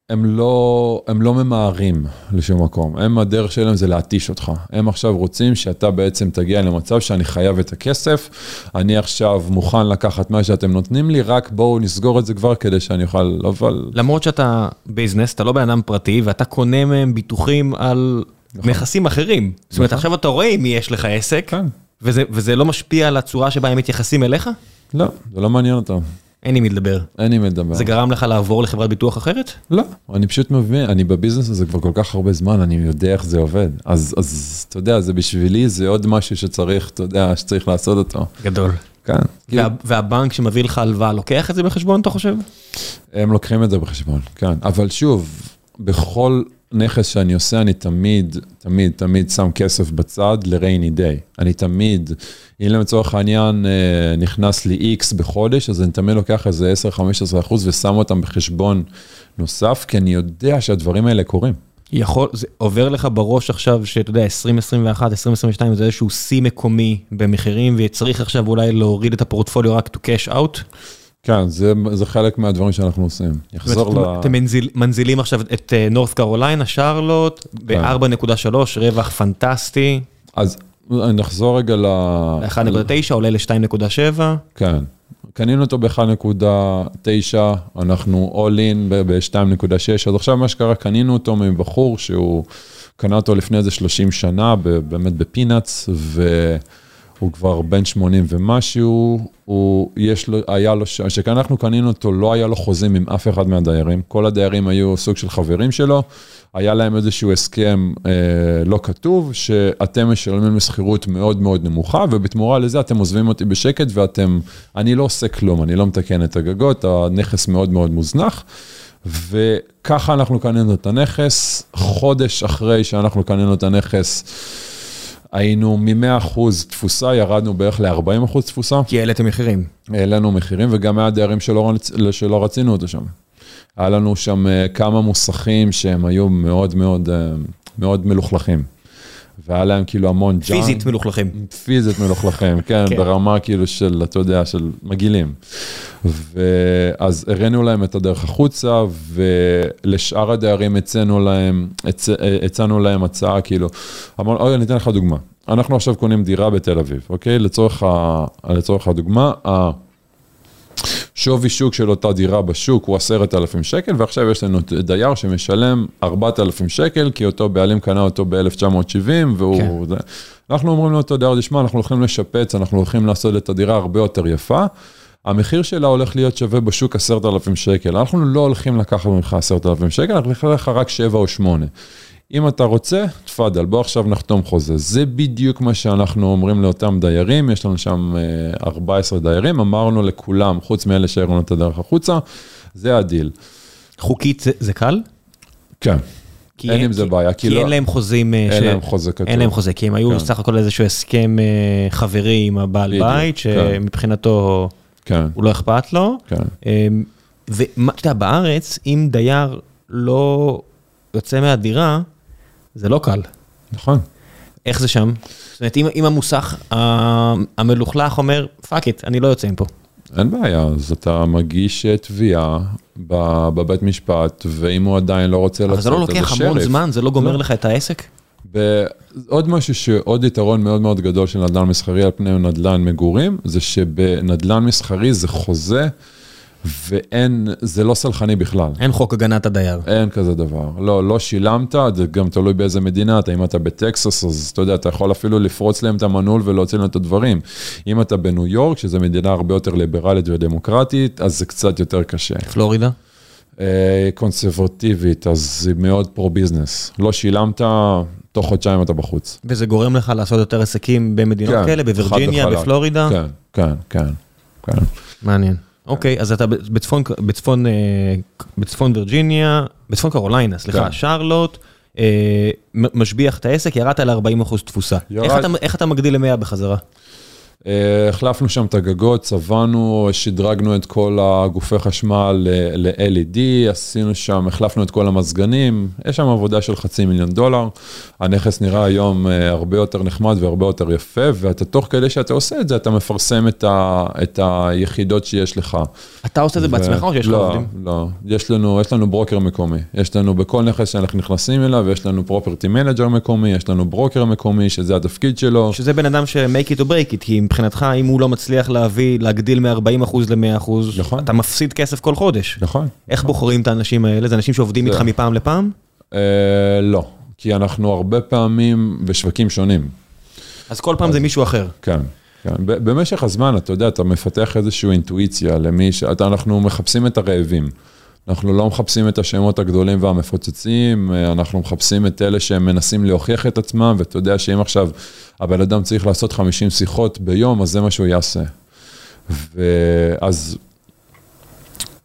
הם לא, הם לא ממהרים לשום מקום. הם, הדרך שלהם זה להתיש אותך. הם עכשיו רוצים שאתה בעצם תגיע למצב שאני חייב את הכסף, אני עכשיו מוכן לקחת מה שאתם נותנים לי, רק בואו נסגור את זה כבר כדי שאני אוכל, אבל... למרות שאתה ביזנס, אתה לא בן אדם פרטי, ואתה קונה מהם ביטוחים על נכסים אחרים. זאת אומרת, נכון. עכשיו אתה רואה מי יש לך עסק, כן. וזה וזה לא משפיע על הצורה שבה הם מתייחסים אליך? לא, זה לא מעניין אותם. אין עם מי לדבר. אין עם מי לדבר. זה גרם לך לעבור לחברת ביטוח אחרת? לא, אני פשוט מבין, אני בביזנס הזה כבר כל כך הרבה זמן, אני יודע איך זה עובד. אז, אז אתה יודע, זה בשבילי, זה עוד משהו שצריך, אתה יודע, שצריך לעשות אותו. גדול. כן. כאילו, וה, והבנק שמביא לך הלוואה לוקח את זה בחשבון, אתה חושב? הם לוקחים את זה בחשבון, כן. אבל שוב, בכל נכס שאני עושה, אני תמיד, תמיד, תמיד שם כסף בצד ל-rainy day. אני תמיד, אם לצורך העניין אה, נכנס לי X בחודש, אז אני תמיד לוקח איזה 10-15 אחוז ושם אותם בחשבון נוסף, כי אני יודע שהדברים האלה קורים. יכול, זה עובר לך בראש עכשיו שאתה יודע, 2021, 2022 זה איזשהו שיא מקומי במחירים, וצריך עכשיו אולי להוריד את הפורטפוליו רק to cash out? כן, זה, זה חלק מהדברים שאנחנו עושים. יחזור ל... אתם מנזיל, מנזילים עכשיו את נורת קרוליינה, שרלוט, ב-4.3, רווח פנטסטי, אז נחזור רגע ל... ל-1.9 עולה ל-2.7. כן. קנינו אותו ב-1.9, אנחנו all in ב-2.6, אז עכשיו מה שקרה, קנינו אותו מבחור שהוא קנה אותו לפני איזה 30 שנה, ב- באמת בפינאץ, והוא כבר בן 80 ומשהו, הוא, יש לו, היה לו, כשאנחנו קנינו אותו, לא היה לו חוזים עם אף אחד מהדיירים, כל הדיירים היו סוג של חברים שלו, היה להם איזשהו הסכם אה, לא כתוב, שאתם משלמים לשכירות מאוד מאוד נמוכה, ובתמורה לזה אתם עוזבים אותי בשקט ואתם, אני לא עושה כלום, אני לא מתקן את הגגות, הנכס מאוד מאוד מוזנח. וככה אנחנו קנינו את הנכס, חודש אחרי שאנחנו קנינו את הנכס, היינו מ-100% תפוסה, ירדנו בערך ל-40% תפוסה, כי העליתם מחירים. העלינו מחירים וגם היה דיירים שלא, שלא רצינו אותו שם. היה לנו שם אה, כמה מוסכים שהם היו מאוד מאוד אה, מאוד מלוכלכים. והיה להם כאילו המון ג'אנק. פיזית מלוכלכים. פיזית מלוכלכים, כן, כן. ברמה כאילו של, אתה יודע, של מגעילים. ואז הראינו להם את הדרך החוצה, ולשאר הדיירים הצענו להם, הצ... הצענו להם הצעה, כאילו, אמרנו, אוי, אני אתן לך דוגמה. אנחנו עכשיו קונים דירה בתל אביב, אוקיי? לצורך, ה... לצורך הדוגמה, שווי שוק של אותה דירה בשוק הוא עשרת אלפים שקל, ועכשיו יש לנו דייר שמשלם ארבעת אלפים שקל, כי אותו בעלים קנה אותו ב-1970, והוא... כן. זה. אנחנו אומרים לאותו דייר, תשמע, אנחנו הולכים לשפץ, אנחנו הולכים לעשות את הדירה הרבה יותר יפה. המחיר שלה הולך להיות שווה בשוק עשרת אלפים שקל. אנחנו לא הולכים לקחת ממך עשרת אלפים שקל, אנחנו נלך לך רק שבע או שמונה. אם אתה רוצה, תפאדל, בוא עכשיו נחתום חוזה. זה בדיוק מה שאנחנו אומרים לאותם דיירים, יש לנו שם אה, 14 דיירים, אמרנו לכולם, חוץ מאלה שהראינו את הדרך החוצה, זה הדיל. חוקית זה- זה קל? כן, כי אין עם זה בעיה, כי כי לא- אין להם חוזים... אה, אין ש- להם חוזה כתוב. אין להם חוזה, כי הם היו כן. סך הכל איזשהו הסכם אה, חברי עם הבעל בדיוק, בית, כן. שמבחינתו כן, הוא לא אכפת לו. כן. אמ, ומה, אתה יודע, בארץ, אם דייר לא יוצא מהדירה, זה לא קל. נכון. איך זה שם? זאת אומרת, אם, אם המוסך המלוכלך אומר, fuck it, אני לא יוצא מפה. אין בעיה, אז אתה מגיש אה, תביעה בבית משפט, ואם הוא עדיין לא רוצה אבל לצאת, זה לא אז לוקח המון השריף. זמן, זה לא גומר לא. לך את העסק? עוד משהו שעוד יתרון מאוד מאוד גדול של נדל"ן מסחרי על פני נדל"ן מגורים, זה שבנדל"ן מסחרי זה חוזה, ואין, זה לא סלחני בכלל. אין חוק הגנת הדייר. אין כזה דבר. לא, לא שילמת, זה גם תלוי באיזה מדינה אתה. אם אתה בטקסס, אז אתה יודע, אתה יכול אפילו לפרוץ להם את המנעול ולהוציא להם את הדברים. אם אתה בניו יורק, שזו מדינה הרבה יותר ליברלית ודמוקרטית, אז זה קצת יותר קשה. פלורידה? אה, קונסרבטיבית, אז היא מאוד pro-business. לא שילמת, תוך חודשיים אתה בחוץ. וזה גורם לך לעשות יותר עסקים במדינות כן, כאלה, בווירג'יניה. בפלורידה? כן, כן, כן, כן. מעניין. אוקיי, אז אתה בצפון, בצפון, אה, בצפון וירג'יניה, בצפון קרוליינה, סליחה, כן. שרלוט, אה, משביח את העסק, ירדת ל-40% תפוסה. ירד- איך איך אתה מגדיל ל-100 בחזרה? אה, החלפנו שם את הגגות, צבענו, שדרגנו את כל הגופי חשמל ל-LED, עשינו שם, החלפנו את כל המזגנים, יש שם עבודה של חצי מיליון דולר. הנכס נראה היום אה, הרבה יותר נחמד והרבה יותר יפה, ואתה תוך כדי שאתה עושה את זה, אתה מפרסם את, ה, את היחידות שיש לך. אתה עושה את זה ו- בעצמך או שיש לך לא, עובדים? לא, יש לנו, יש לנו broker מקומי. יש לנו בכל נכס שאנחנו נכנסים אליו, יש לנו property manager מקומי, יש לנו broker מקומי, שזה התפקיד שלו. שזה בן אדם ש-make it or break it, כי מבחינתך, אם הוא לא מצליח להביא, להגדיל מ-40% ל-100%, נכון. אתה מפסיד כסף כל חודש. נכון. איך בוחרים את האנשים האלה? זה אנשים שעובדים זה- איתך מפעם לפעם? אה, לא, כי אנחנו הרבה פעמים בשווקים שונים. אז כל פעם זה מישהו אחר. כן, כן. במשך הזמן, אתה יודע, אתה מפתח איזושהי אינטואיציה למי ש... אנחנו מחפשים את הרעבים. אנחנו לא מחפשים את השמות הגדולים והמפוצצים, אה, אנחנו מחפשים את אלה שהם מנסים להוכיח את עצמם, ואתה יודע שאם עכשיו הבן אדם צריך לעשות 50 שיחות ביום, אז זה מה שהוא יעשה. ואז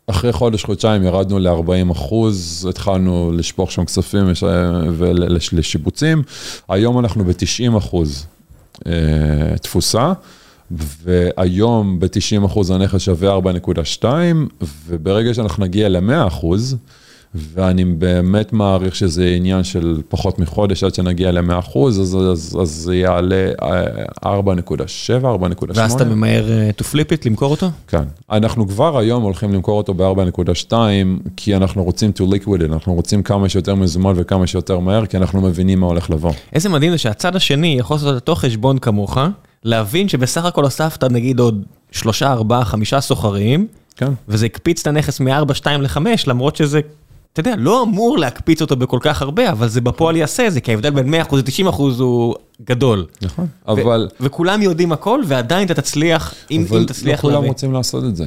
אחרי חודש, חודשיים ירדנו ל-40 אחוז, התחלנו לשפוך שם כספים ולשיבוצים. היום אנחנו ב-90 אחוז אה, תפוסה, והיום ב-90 אחוז הנכס שווה 4.2, וברגע שאנחנו נגיע ל-100 אחוז, ואני באמת מעריך שזה עניין של פחות מחודש עד שנגיע ל-100 אחוז, אז, אז, אז זה יעלה אה, 4.7, 4.8. ואז אתה ממהר uh, to flip it, למכור אותו? כן. אנחנו כבר היום הולכים למכור אותו ב-4.2, כי אנחנו רוצים to liquid it, אנחנו רוצים כמה שיותר מזומן וכמה שיותר מהר, כי אנחנו מבינים מה הולך לבוא. איזה מדהים זה שהצד השני יכול לעשות אותו חשבון כמוך, להבין שבסך הכל הוספת נגיד עוד שלושה, ארבעה, חמישה סוחרים, כן. וזה הקפיץ את הנכס מ-4, 2 ל-5, למרות שזה, אתה יודע, לא אמור להקפיץ אותו בכל כך הרבה, אבל זה בפועל יעשה את זה, כי ההבדל בין 100% ל-90% הוא גדול. נכון. ו- אבל, וכולם יודעים הכל, ועדיין אתה תצליח, אם, אבל אם לא תצליח כולם להביא. רוצים לעשות את זה.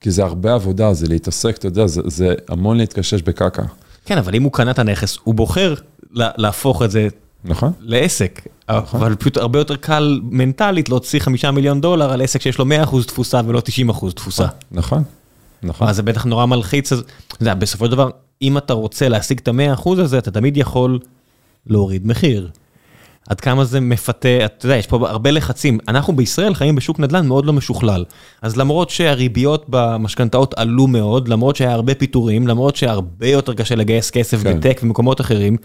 כי זה הרבה עבודה, זה להתעסק, אתה יודע, זה, זה המון להתקשש בקקה. כן, אבל אם הוא קנה את הנכס, הוא בוחר לה- להפוך את זה נכון? לעסק, אבל פשוט הרבה יותר קל מנטלית להוציא חמישה מיליון דולר על עסק שיש לו 100% תפוסה ולא 90% תפוסה. נכון. נכון. אז זה בטח נורא מלחיץ, אז יודע, בסופו של דבר, אם אתה רוצה להשיג את ה-100% הזה, אתה תמיד יכול להוריד מחיר. עד כמה זה מפתה, אתה יודע, יש פה הרבה לחצים. אנחנו בישראל חיים בשוק נדל"ן מאוד לא משוכלל. אז למרות שהריביות במשכנתאות עלו מאוד, למרות שהיה הרבה פיטורים, למרות שהרבה יותר קשה לגייס כסף כן. בטק ומקומות אחרים,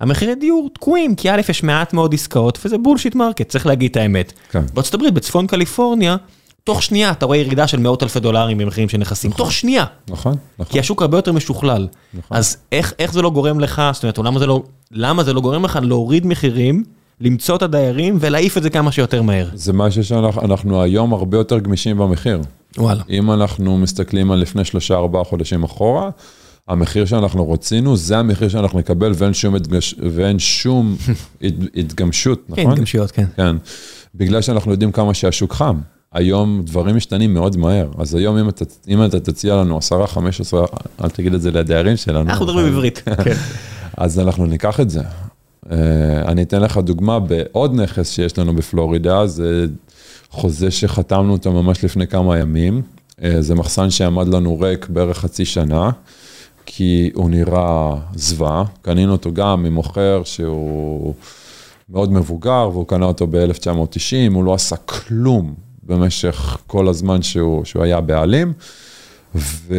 המחירי דיור תקועים, כי א', יש מעט מאוד עסקאות, וזה bullshit market, צריך להגיד את האמת. כן. בארצות הברית, בצפון קליפורניה, תוך שנייה אתה רואה ירידה של מאות אלפי דולרים במחירים של נכסים, תוך שנייה. נכון, נכון. כי השוק הרבה יותר משוכלל. אז איך, איך זה לא גורם לך, זאת אומרת, או למה זה לא, למה זה לא גורם לך להוריד מחירים, למצוא את הדיירים ולהעיף את זה כמה שיותר מהר? זה משהו שאנחנו אנחנו היום הרבה יותר גמישים במחיר. וואלה. אם אנחנו מסתכלים על לפני שלושה ארבעה חודשים אחורה, המחיר שאנחנו רצינו, זה המחיר שאנחנו נקבל ואין שום, התגש... ואין שום הת... התגמשות, כן, נכון? התגמשיות, כן. כן. בגלל שאנחנו יודעים כמה שהשוק חם. היום דברים משתנים מאוד מהר, אז היום אם אתה, אם אתה תציע לנו 10, 15, אל תגיד את זה לדיירים שלנו. אנחנו מדברים בעברית, כן. אז אנחנו ניקח את זה. אה, אני אתן לך דוגמה בעוד נכס שיש לנו בפלורידה, זה חוזה שחתמנו אותו ממש לפני כמה ימים. אה, זה מחסן שעמד לנו ריק בערך חצי שנה, כי הוא נראה זוועה. קנינו אותו גם ממוכר שהוא מאוד מבוגר, והוא קנה אותו ב-1990, הוא לא עשה כלום במשך כל הזמן שהוא, שהוא היה בעלים. ו...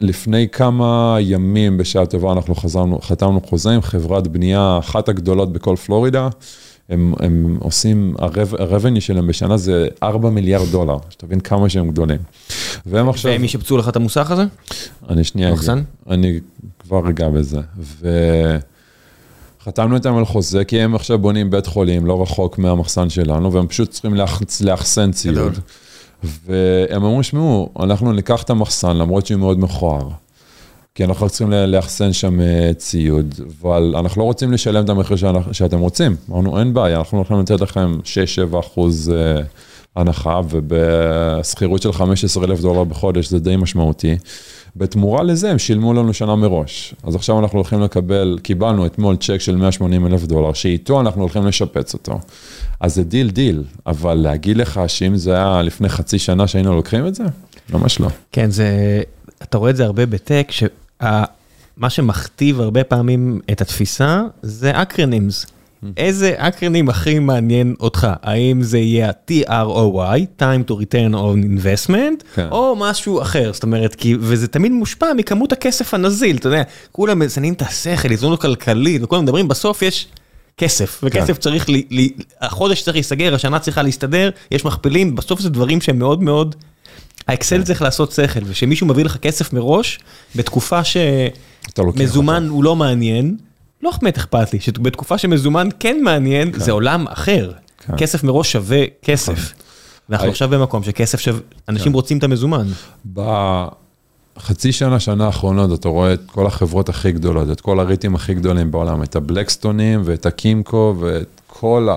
לפני כמה ימים, בשעה טובה, אנחנו חזרנו, חתמנו חוזה עם חברת בנייה, אחת הגדולות בכל פלורידה. הם, הם עושים, ה-revenue שלהם בשנה זה 4 מיליארד דולר, שתבין כמה שהם גדולים. והם עכשיו... והם ישפצו לך את המוסך הזה? אני שנייה, מחסן? אני כבר אגע בזה. וחתמנו איתם על חוזה, כי הם עכשיו בונים בית חולים לא רחוק מהמחסן שלנו, והם פשוט צריכים לאחסן ציוד. והם אמרו, שמעו, אנחנו ניקח את המחסן, למרות שהוא מאוד מכוער. כי אנחנו צריכים לאחסן שם אה, ציוד, אבל אנחנו לא רוצים לשלם את המחיר שאתם רוצים. אמרנו, אין בעיה, אנחנו הולכים לתת לכם 6-7 אחוז אה, הנחה, ובשכירות של 15 אלף דולר בחודש זה די משמעותי. בתמורה לזה הם שילמו לנו שנה מראש. אז עכשיו אנחנו הולכים לקבל, קיבלנו אתמול צ'ק של 180 אלף דולר, שאיתו אנחנו הולכים לשפץ אותו. אז זה deal deal, אבל להגיד לך שאם זה היה לפני חצי שנה שהיינו לוקחים את זה? ממש לא. כן, זה, אתה רואה את זה הרבה בטק, שמה שמכתיב הרבה פעמים את התפיסה זה acronyms. איזה acronym הכי מעניין אותך? האם זה יהיה ה- TROI, time to return on investment, כן. או משהו אחר, זאת אומרת, כי, וזה תמיד מושפע מכמות הכסף הנזיל, אתה יודע, כולם מזיינים את השכל, איזון כלכלי, וכולם מדברים, בסוף יש כסף, וכסף כן. צריך, לי, לי, החודש צריך להיסגר, השנה צריכה להסתדר, יש מכפילים, בסוף זה דברים שהם מאוד מאוד, האקסל כן. צריך לעשות שכל, ושמישהו מביא לך כסף מראש, בתקופה שמזומן הוא לא מעניין, לא באמת אכפת לי, שבתקופה שמזומן כן מעניין, כן. זה עולם אחר. כן. כסף מראש שווה כסף. נכון. ואנחנו. עכשיו במקום שכסף שווה, אנשים. רוצים את המזומן. בחצי שנה, שנה האחרונות, אתה רואה את כל החברות הכי גדולות, את כל הריטים הכי גדולים בעולם, את הבלקסטונים ואת הקימקו ואת כל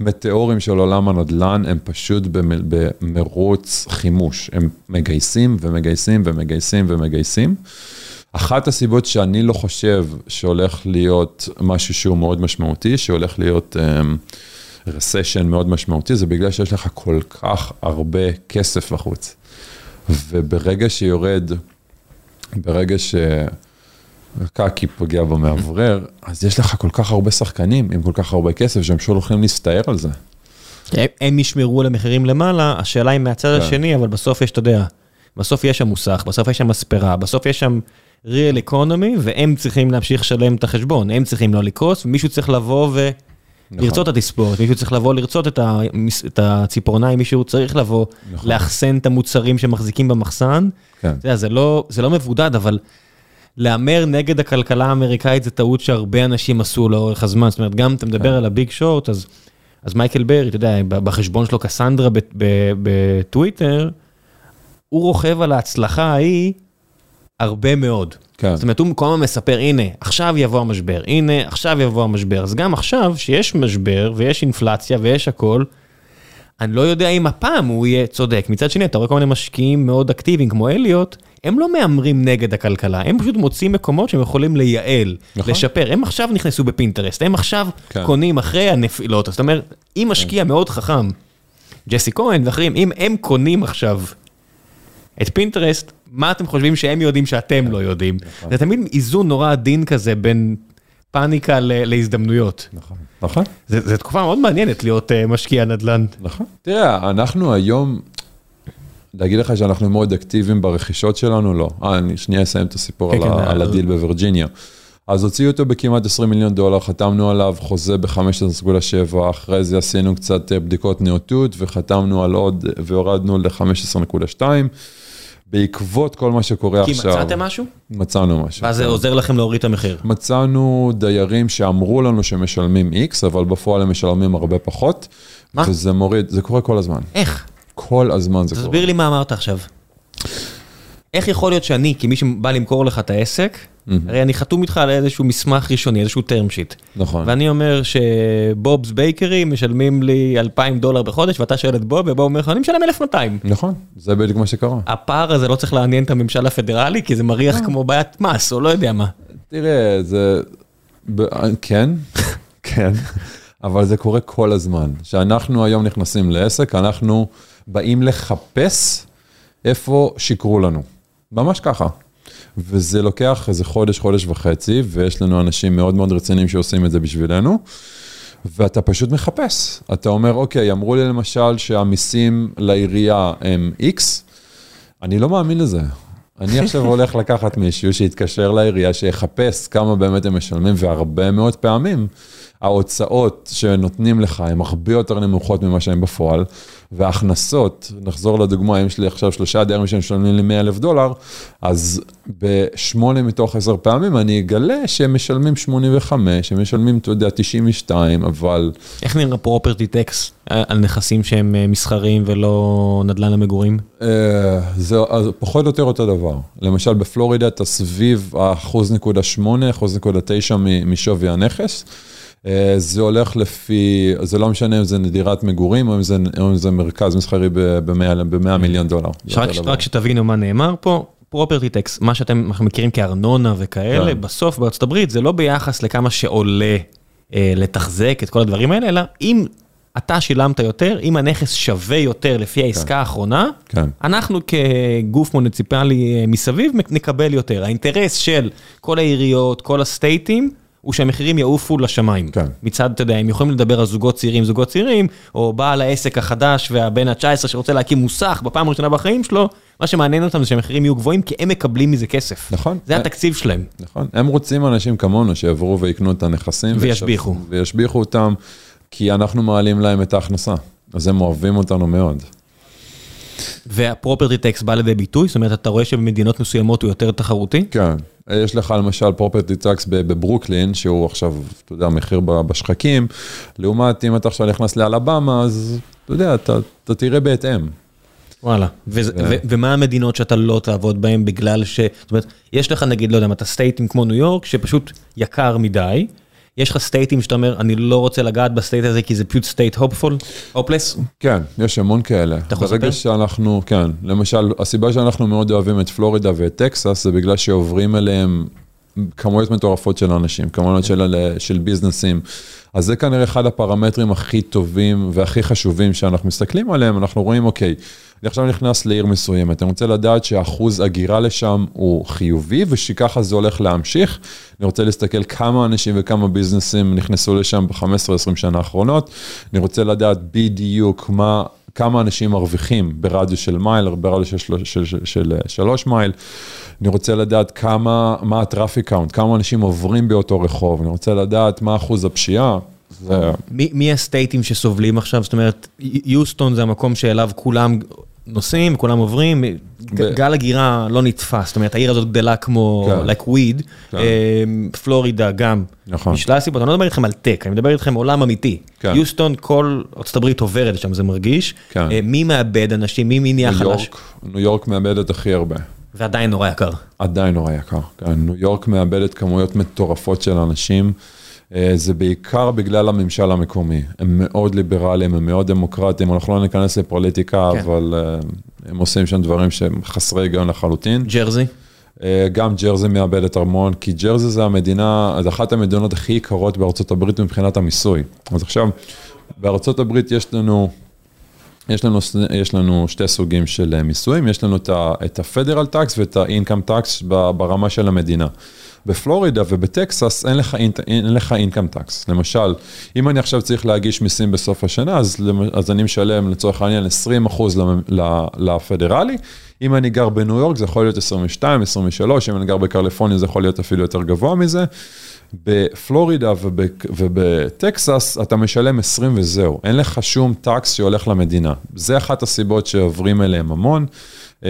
המטאורים של עולם הנדל"ן, הם פשוט במרוץ חימוש. הם מגייסים ומגייסים ומגייסים ומגייסים. אחת הסיבות שאני לא חושב שהולך להיות משהו שהוא מאוד משמעותי, שהולך להיות um, מאוד משמעותי, זה בגלל שיש לך כל כך הרבה כסף בחוץ. וברגע שיורד, ברגע שקקי פוגע במאוורר, אז יש לך כל כך הרבה שחקנים עם כל כך הרבה כסף שהם פשוט הולכים להסתער על זה. הם ישמרו על המחירים למעלה, השאלה היא מהצד כן. השני, אבל בסוף יש, אתה יודע, בסוף יש שם מוסך, בסוף יש שם מספרה, בסוף יש שם real economy, והם צריכים להמשיך לשלם את החשבון, הם צריכים לא לקרוס, ומישהו צריך לבוא ולרצות נכון. את התספורת, מישהו צריך לבוא לרצות את, ה... את הציפורניים, מישהו צריך לבוא נכון. לאחסן את המוצרים שמחזיקים במחסן. כן. זה, זה, לא, זה לא מבודד, אבל להמר נגד הכלכלה האמריקאית זה טעות שהרבה אנשים עשו לאורך הזמן, זאת אומרת, גם אתה מדבר כן. על הביג שורט, אז, אז מייקל ברי, אתה יודע, בחשבון שלו קסנדרה בטוויטר, הוא רוכב על ההצלחה ההיא הרבה מאוד. כן. זאת אומרת, הוא כל הזמן מספר, הנה, עכשיו יבוא המשבר, הנה, עכשיו יבוא המשבר. אז גם עכשיו, שיש משבר, ויש אינפלציה, ויש הכל, אני לא יודע אם הפעם הוא יהיה צודק. מצד שני, אתה רואה כל מיני משקיעים מאוד אקטיביים, כמו אליוט, הם לא מהמרים נגד הכלכלה, הם פשוט מוצאים מקומות שהם יכולים לייעל, נכון. לשפר. הם עכשיו נכנסו בפינטרסט, הם עכשיו כן. קונים אחרי הנפילות. זאת אומרת, אם משקיע כן. מאוד חכם, ג'סי כהן ואחרים, אם הם קונים עכשיו את פינטרסט, מה אתם חושבים שהם יודעים שאתם לא יודעים? נכון. זה תמיד איזון נורא עדין כזה בין פאניקה להזדמנויות. נכון. נכון. זו תקופה מאוד מעניינת להיות uh, משקיע נדל"ן. נכון. תראה, אנחנו היום, להגיד לך שאנחנו מאוד אקטיביים ברכישות שלנו? לא. אה, אני שנייה אסיים את הסיפור כן, על, כן, על הדיל בווירג'יניה. אז הוציאו אותו בכמעט 20 מיליון דולר, חתמנו עליו חוזה ב-15.7, אחרי זה עשינו קצת אה, בדיקות נאותות וחתמנו על עוד והורדנו ל-15.2. בעקבות כל מה שקורה כי עכשיו. כי מצאתם משהו? מצאנו משהו. ואז זה כן. עוזר לכם להוריד את המחיר. מצאנו דיירים שאמרו לנו שמשלמים X, אבל בפועל הם משלמים הרבה פחות. מה? וזה מוריד, זה קורה כל הזמן. איך? כל הזמן זה קורה. תסביר לי מה אמרת עכשיו. איך יכול להיות שאני, כמי שבא למכור לך את העסק, הרי אני חתום איתך על איזשהו מסמך ראשוני, איזשהו term sheet. נכון. ואני אומר שבובס בייקרי משלמים לי 2,000 דולר בחודש, ואתה שואל את בוב, ובוב אומר לך, אני משלם 1,200. נכון, זה בדיוק מה שקרה. הפער הזה לא צריך לעניין את הממשל הפדרלי, כי זה מריח כמו בעיית מס, או לא יודע מה. תראה, זה... כן, כן, אבל זה קורה כל הזמן. כשאנחנו היום נכנסים לעסק, אנחנו באים לחפש איפה שיקרו לנו. ממש ככה. וזה לוקח איזה חודש, חודש וחצי, ויש לנו אנשים מאוד מאוד רציניים שעושים את זה בשבילנו, ואתה פשוט מחפש. אתה אומר, אוקיי, אמרו לי למשל שהמיסים לעירייה הם X, אני לא מאמין לזה. אני עכשיו הולך לקחת מישהו שיתקשר לעירייה, שיחפש כמה באמת הם משלמים, והרבה מאוד פעמים ההוצאות שנותנים לך הן הרבה יותר נמוכות ממה שהן בפועל, וההכנסות, נחזור לדוגמה, אם יש לי עכשיו שלושה דיירים שמשלמים לי 100 אלף דולר, אז בשמונה מתוך עשר פעמים אני אגלה שהם משלמים 85, הם משלמים, אתה יודע, 92, אבל... איך נראה פרופרטי טקס על נכסים שהם אה, מסחריים ולא נדל"ן למגורים? אה, זה פחות או יותר אותו דבר. למשל בפלורידה אתה סביב ה-1.8, 1.9 משווי הנכס. אה, זה הולך לפי, זה לא משנה אם זה נדירת מגורים או אם זה, או אם זה מרכז מסחרי ב-100 מיליון דולר. רק שתבינו מה נאמר פה, פרופרטי טקס, מה שאתם מכירים כארנונה וכאלה, כן. בסוף בארצות הברית זה לא ביחס לכמה שעולה אה, לתחזק את כל הדברים האלה, אלא אם אתה שילמת יותר, אם הנכס שווה יותר לפי כן. העסקה האחרונה, כן. אנחנו כגוף מוניציפלי אה, מסביב נקבל יותר. האינטרס של כל העיריות, כל הסטייטים, הוא שהמחירים יעופו לשמיים. כן. מצד, אתה יודע, הם יכולים לדבר על זוגות צעירים, זוגות צעירים, או בעל העסק החדש והבן ה-19 שרוצה להקים מוסך בפעם הראשונה בחיים שלו, מה שמעניין אותם זה שהמחירים יהיו גבוהים, כי הם מקבלים מזה כסף. נכון. זה התקציב שלהם. נכון. הם רוצים אנשים כמונו שיעברו ויקנו את הנכסים. וישביחו. וישביחו אותם, כי אנחנו מעלים להם את ההכנסה. אז הם אוהבים אותנו מאוד. והפרופרטי טקס בא לידי ביטוי? זאת אומרת, אתה רואה שבמדינות מסוימות הוא יותר תחרותי? כן. יש לך למשל פרופרטי טקס בברוקלין, שהוא עכשיו, אתה יודע, מחיר בשחקים, לעומת אם אתה עכשיו נכנס לאלבמה, אז אתה יודע, אתה, אתה תראה בהתאם. וואלה, ו- ו- ומה המדינות שאתה לא תעבוד בהן בגלל ש... זאת אומרת, יש לך נגיד, לא יודע, אתה states כמו ניו יורק, שפשוט יקר מדי, יש לך states שאתה אומר, אני לא רוצה לגעת ב state הזה כי זה פשוט state hopeful, hopeless? כן, יש המון כאלה. אתה יכול לספר? ברגע שאנחנו, כן, למשל, הסיבה שאנחנו מאוד אוהבים את פלורידה ואת טקסס, זה בגלל שעוברים אליהם כמויות מטורפות של אנשים, כמויות של, של businessים. אז זה כנראה אחד הפרמטרים הכי טובים והכי חשובים שאנחנו מסתכלים עליהם, אנחנו רואים, אוקיי, אני עכשיו נכנס לעיר מסוימת, אני רוצה לדעת שאחוז הגירה לשם הוא חיובי ושככה זה הולך להמשיך. אני רוצה להסתכל כמה אנשים וכמה businessים נכנסו לשם ב-15-20 שנה האחרונות. אני רוצה לדעת בדיוק מה, כמה אנשים מרוויחים ברדיוס של מייל, ברדיוס של, של, של, של, של שלוש מייל. אני רוצה לדעת כמה, מה ה traffic count, כמה אנשים עוברים באותו רחוב. אני רוצה לדעת מה אחוז הפשיעה. זה... מי, מי ה states שסובלים עכשיו? זאת אומרת, יוסטון זה המקום שאליו כולם נוסעים וכולם עוברים, ב... גל הגירה לא נתפס, זאת אומרת העיר הזאת גדלה כמו כן. like weed, כן. אמ, פלורידה גם, נכון. משלל הסיבות, אני לא מדבר איתכם על טק, אני מדבר איתכם עולם אמיתי, כן. יוסטון כל ארצות הברית עוברת שם, זה מרגיש, כן. אה, מי מאבד אנשים, מי, מי נהיה חלש? ניו יורק מאבדת הכי הרבה. ועדיין נורא יקר. עדיין נורא יקר, כן, ניו יורק מאבדת כמויות מטורפות של אנשים. אה, זה בעיקר בגלל הממשל המקומי, הם מאוד ליברליים, הם מאוד דמוקרטיים, אנחנו לא ניכנס לפוליטיקה, כן. אבל אה, הם עושים שם דברים שהם חסרי היגיון לחלוטין. ג'רזי? אה, גם ג'רזי מאבדת המון, כי ג'רזי זה המדינה, זה אחת המדינות הכי יקרות בארצות הברית מבחינת המיסוי. אז עכשיו, בארצות הברית יש לנו... יש לנו, יש לנו שתי סוגים של מיסויים, יש לנו את ה-Federal Tax ואת ה-Income Tax ברמה של המדינה. בפלורידה ובטקסס אין לך, אין לך אינקאם טקס. למשל, אם אני עכשיו צריך להגיש מיסים בסוף השנה, אז, אז אני משלם לצורך העניין 20 אחוז לפדרלי. אם אני גר בניו יורק זה יכול להיות 22, 23, אם אני גר בקליפורניה זה יכול להיות אפילו יותר גבוה מזה. בפלורידה ובטקסס אתה משלם 20 וזהו, אין לך שום טקס שהולך למדינה. זה אחת הסיבות שעוברים אליהם המון. אמ,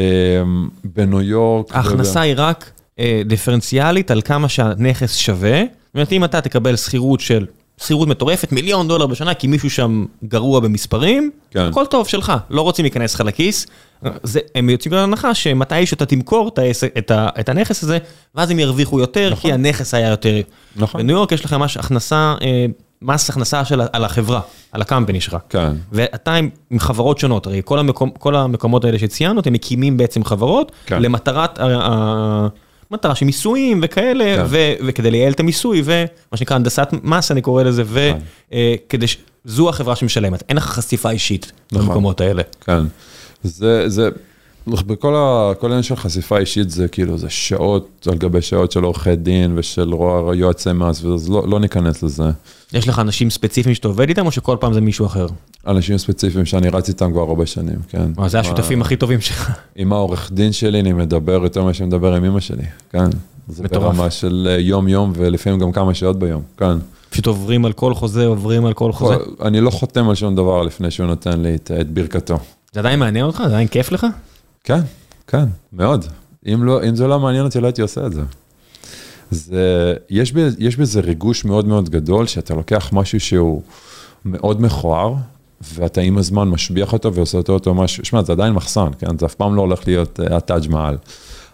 בניו יורק. ההכנסה היא רק דיפרנציאלית על כמה שהנכס שווה. זאת אומרת, אם אתה תקבל שכירות של, שכירות מטורפת, מיליון דולר בשנה, כי מישהו שם גרוע במספרים, כן. הכל טוב שלך, לא רוצים להיכנס לך לכיס. זה, הם יוצאים להנחה שמתי שאתה תמכור את, את, ה, את הנכס הזה, ואז הם ירוויחו יותר, נכון. כי הנכס היה יותר. נכון. בניו יורק יש לך ממש הכנסה, אה, מס הכנסה של, על החברה, על הקמפני שלך. כן. ואתה עם, עם חברות שונות, הרי כל, המקום, כל המקומות האלה שציינו, הם מקימים בעצם חברות, כן. למטרת... מטרה של מיסויים וכאלה, כן. וכדי לייעל את המיסוי, ומה שנקרא הנדסת מס, אני קורא לזה, וכדי, ש... זו החברה שמשלמת, אין לך חשיפה אישית נכון. במקומות האלה. כן, זה, זה, בכל העניין של חשיפה אישית זה כאילו, זה שעות על גבי שעות של עורכי דין ושל רוע- יועצי מס, אז לא, לא ניכנס לזה. יש לך אנשים ספציפיים שאתה עובד איתם, או שכל פעם זה מישהו אחר? אנשים ספציפיים שאני רץ איתם כבר הרבה שנים, כן. אה, זה השותפים הכי טובים שלך. עם העורך דין שלי אני מדבר יותר ממה שאני מדבר עם אמא שלי, כן. זה מטורף. ברמה של אה, יום-יום ולפעמים גם כמה שעות ביום, כן. פשוט עוברים על כל חוזה, עוברים על כל חוזה. אני לא חותם על שום דבר לפני שהוא נותן לי את, את ברכתו. זה עדיין מעניין אותך? זה עדיין כיף לך? כן, כן, מאוד. אם, לא, אם זה לא מעניין אותי, לא הייתי עושה את זה. זה יש, ב, יש בזה ריגוש מאוד מאוד גדול, שאתה לוקח משהו שהוא מאוד מכוער, ואתה עם הזמן משביח אותו ועושה אותו משהו, שמע, זה עדיין מחסן, כן? זה אף פעם לא הולך להיות uh, הטאג' מעל.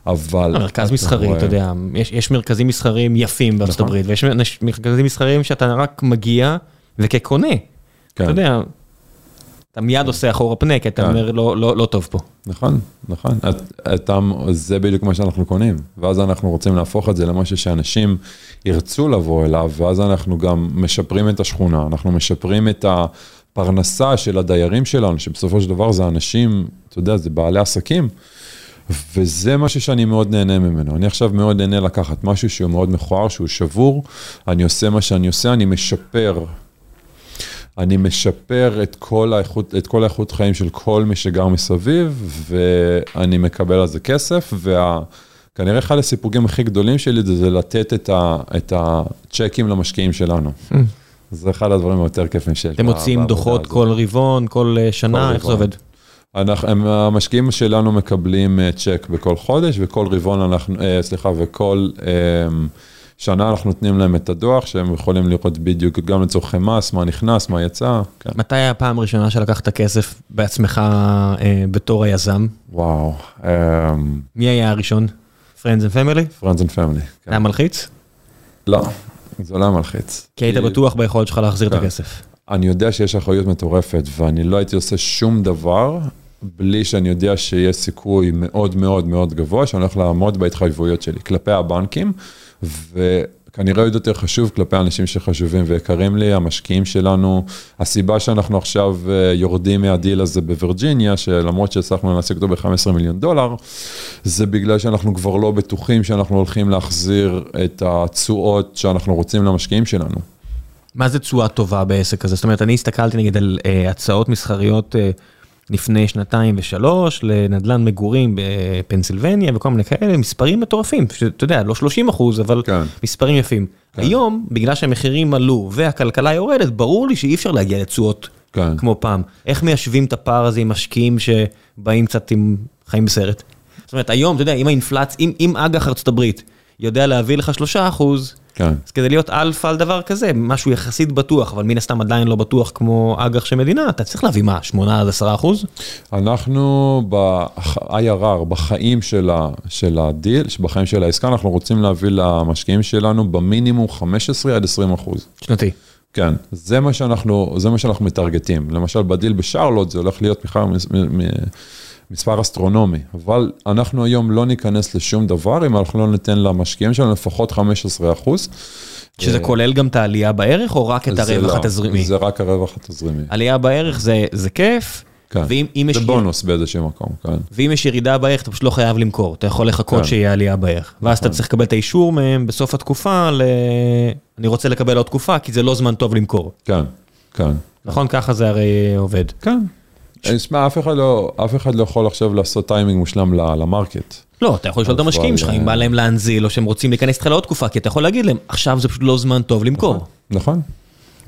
אבל... מרכז אתה מסחרי, רואה- אתה יודע, יש, יש מרכזים מסחריים יפים בארצות נכון. הברית, ויש מרכזים מסחריים שאתה רק מגיע, וכקונה, כן, אתה יודע, אתה מיד עושה אחורה פנה, כי אתה כן. אומר, לא, לא, לא טוב פה. נכון, נכון. זה בדיוק מה שאנחנו קונים, ואז אנחנו רוצים להפוך את זה למשהו שאנשים ירצו לבוא אליו, ואז אנחנו גם משפרים את השכונה, אנחנו משפרים את הפרנסה של הדיירים שלנו, שבסופו של דבר זה אנשים, אתה יודע, זה בעלי עסקים, וזה משהו שאני מאוד נהנה ממנו. אני עכשיו מאוד נהנה לקחת משהו שהוא מאוד מכוער, שהוא שבור, אני עושה מה שאני עושה, אני משפר אני משפר את כל האיכות, את כל האיכות חיים של כל מי שגר מסביב, ואני מקבל על זה כסף, וכנראה אחד הסיפורים הכי גדולים שלי זה, זה לתת את, ה, את הצ'קים למשקיעים שלנו. זה אחד הדברים היותר כיפים שיש. אתם מוציאים דוחות הזאת. כל רבעון, כל אה, שנה, כל איך זה. עובד? אנחנו, הם, המשקיעים שלנו מקבלים אה, צ'ק בכל חודש, וכל רבעון אנחנו, אה, סליחה, וכל אה, שנה אנחנו נותנים להם את הדוח, שהם יכולים לראות בדיוק גם לצורכי מס, מה נכנס, מה יצא. כן. מתי הפעם הראשונה שלקחת כסף בעצמך אה, בתור היזם? וואו, um, מי היה הראשון? Friends and Family? Friends and Family. כן. היה מלחיץ? לא, זה לא היה מלחיץ. כי היית בטוח ביכולת שלך להחזיר את כן. הכסף. אני יודע שיש אחריות מטורפת, ואני לא הייתי עושה שום דבר בלי שאני יודע שיש סיכוי מאוד מאוד מאוד גבוה שאני הולך לעמוד בהתחייבויות שלי כלפי הבנקים, וכנראה עוד יותר חשוב כלפי אנשים שחשובים ויקרים לי, המשקיעים שלנו. הסיבה שאנחנו עכשיו אה, יורדים מהדיל הזה בווירג'יניה, שלמרות שהצלחנו להשיג אותו ב-15 מיליון דולר, זה בגלל שאנחנו כבר לא בטוחים שאנחנו הולכים להחזיר את התשואות שאנחנו רוצים למשקיעים שלנו. מה זה תשואה טובה בעסק הזה? זאת אומרת, אני הסתכלתי נגיד על אה, הצעות מסחריות אה, לפני שנתיים ושלוש, לנדלן מגורים בפנסילבניה וכל מיני כאלה, מספרים מטורפים, שאתה יודע, לא 30 אחוז, אבל כן. מספרים יפים. היום, בגלל שהמחירים עלו והכלכלה יורדת, ברור לי שאי אפשר להגיע לתשואות כן. כמו פעם. איך מיישבים את הפער הזה עם משקיעים שבאים קצת עם חיים בסרט? זאת אומרת, היום, אתה יודע, אם האינפלציה, אם, אם אג"ח ארצות הברית יודע להביא לך 3 אחוז, כן. אז כדי להיות אלפא על דבר כזה, משהו יחסית בטוח, אבל מן הסתם עדיין לא בטוח כמו אג"ח של מדינה, אתה צריך להביא מה, 8 עד 10 אחוז? אנחנו ב-IRR, בחיים של, ה, של הדיל, בחיים של העסקה, אנחנו רוצים להביא למשקיעים שלנו במינימום 15 עד 20 אחוז. שנתי. כן, זה מה שאנחנו, זה מה שאנחנו מטרגטים. למשל, בדיל בשרלוט זה הולך להיות בכלל מס- מ- מ- מספר אסטרונומי, אבל אנחנו היום לא ניכנס לשום דבר אם אנחנו לא ניתן למשקיעים שלנו לפחות 15 אחוז. שזה כולל גם את העלייה בערך, או רק את זה הרווח לא, התזרימי? זה רק הרווח התזרימי. עלייה בערך זה, זה כיף, כן. ואם אם יש, זה בונוס באיזשהו מקום, כן. ואם יש ירידה בערך, אתה פשוט לא חייב למכור, אתה יכול לחכות כן. שיהיה עלייה בערך. ואז אתה נכון. צריך לקבל את האישור מהם בסוף התקופה, ל... אני רוצה לקבל עוד תקופה, כי זה לא זמן טוב למכור. כן, כן. נכון? ככה זה הרי עובד. כן. שמע, אף אחד לא, אף אחד לא יכול עכשיו לעשות טיימינג מושלם ל market. לא, אתה יכול לשאול את המשקיעים שלך, אם אה, בא להם להנזיל, או שהם רוצים להיכנס איתך לעוד תקופה, כי אתה יכול להגיד להם, עכשיו זה פשוט לא זמן טוב למכור. נכון,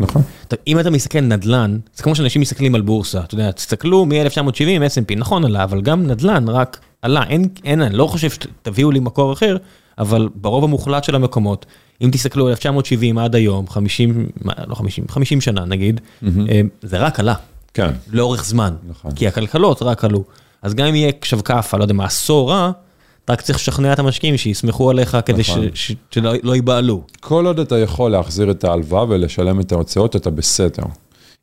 נכון. אתה- אם אתה מסתכל נדל"ן, זה כמו שאנשים מסתכלים על בורסה, אתה יודע, תסתכלו מ-1970, S&P, נכון עלה, אבל גם נדל"ן רק עלה, אין, אין, אני לא חושב שתביאו לי מקור אחר, אבל ברוב המוחלט של המקומות, אם תסתכלו 1970 עד היום, 50, מה, לא 50, 50 שנה נגיד, אה, זה רק עלה, כן, לאורך זמן, נכון. כי הכלכלות רק עלו. אז גם אם יהיה עכשיו כאפה, לא יודע מה, עשור רע, אתה רק צריך לשכנע את המשקיעים שיסמכו עליך כדי ש- נכון. ש- שלא לא ייבהלו. כל עוד אתה יכול להחזיר את ההלוואה ולשלם את ההוצאות, אתה בסדר.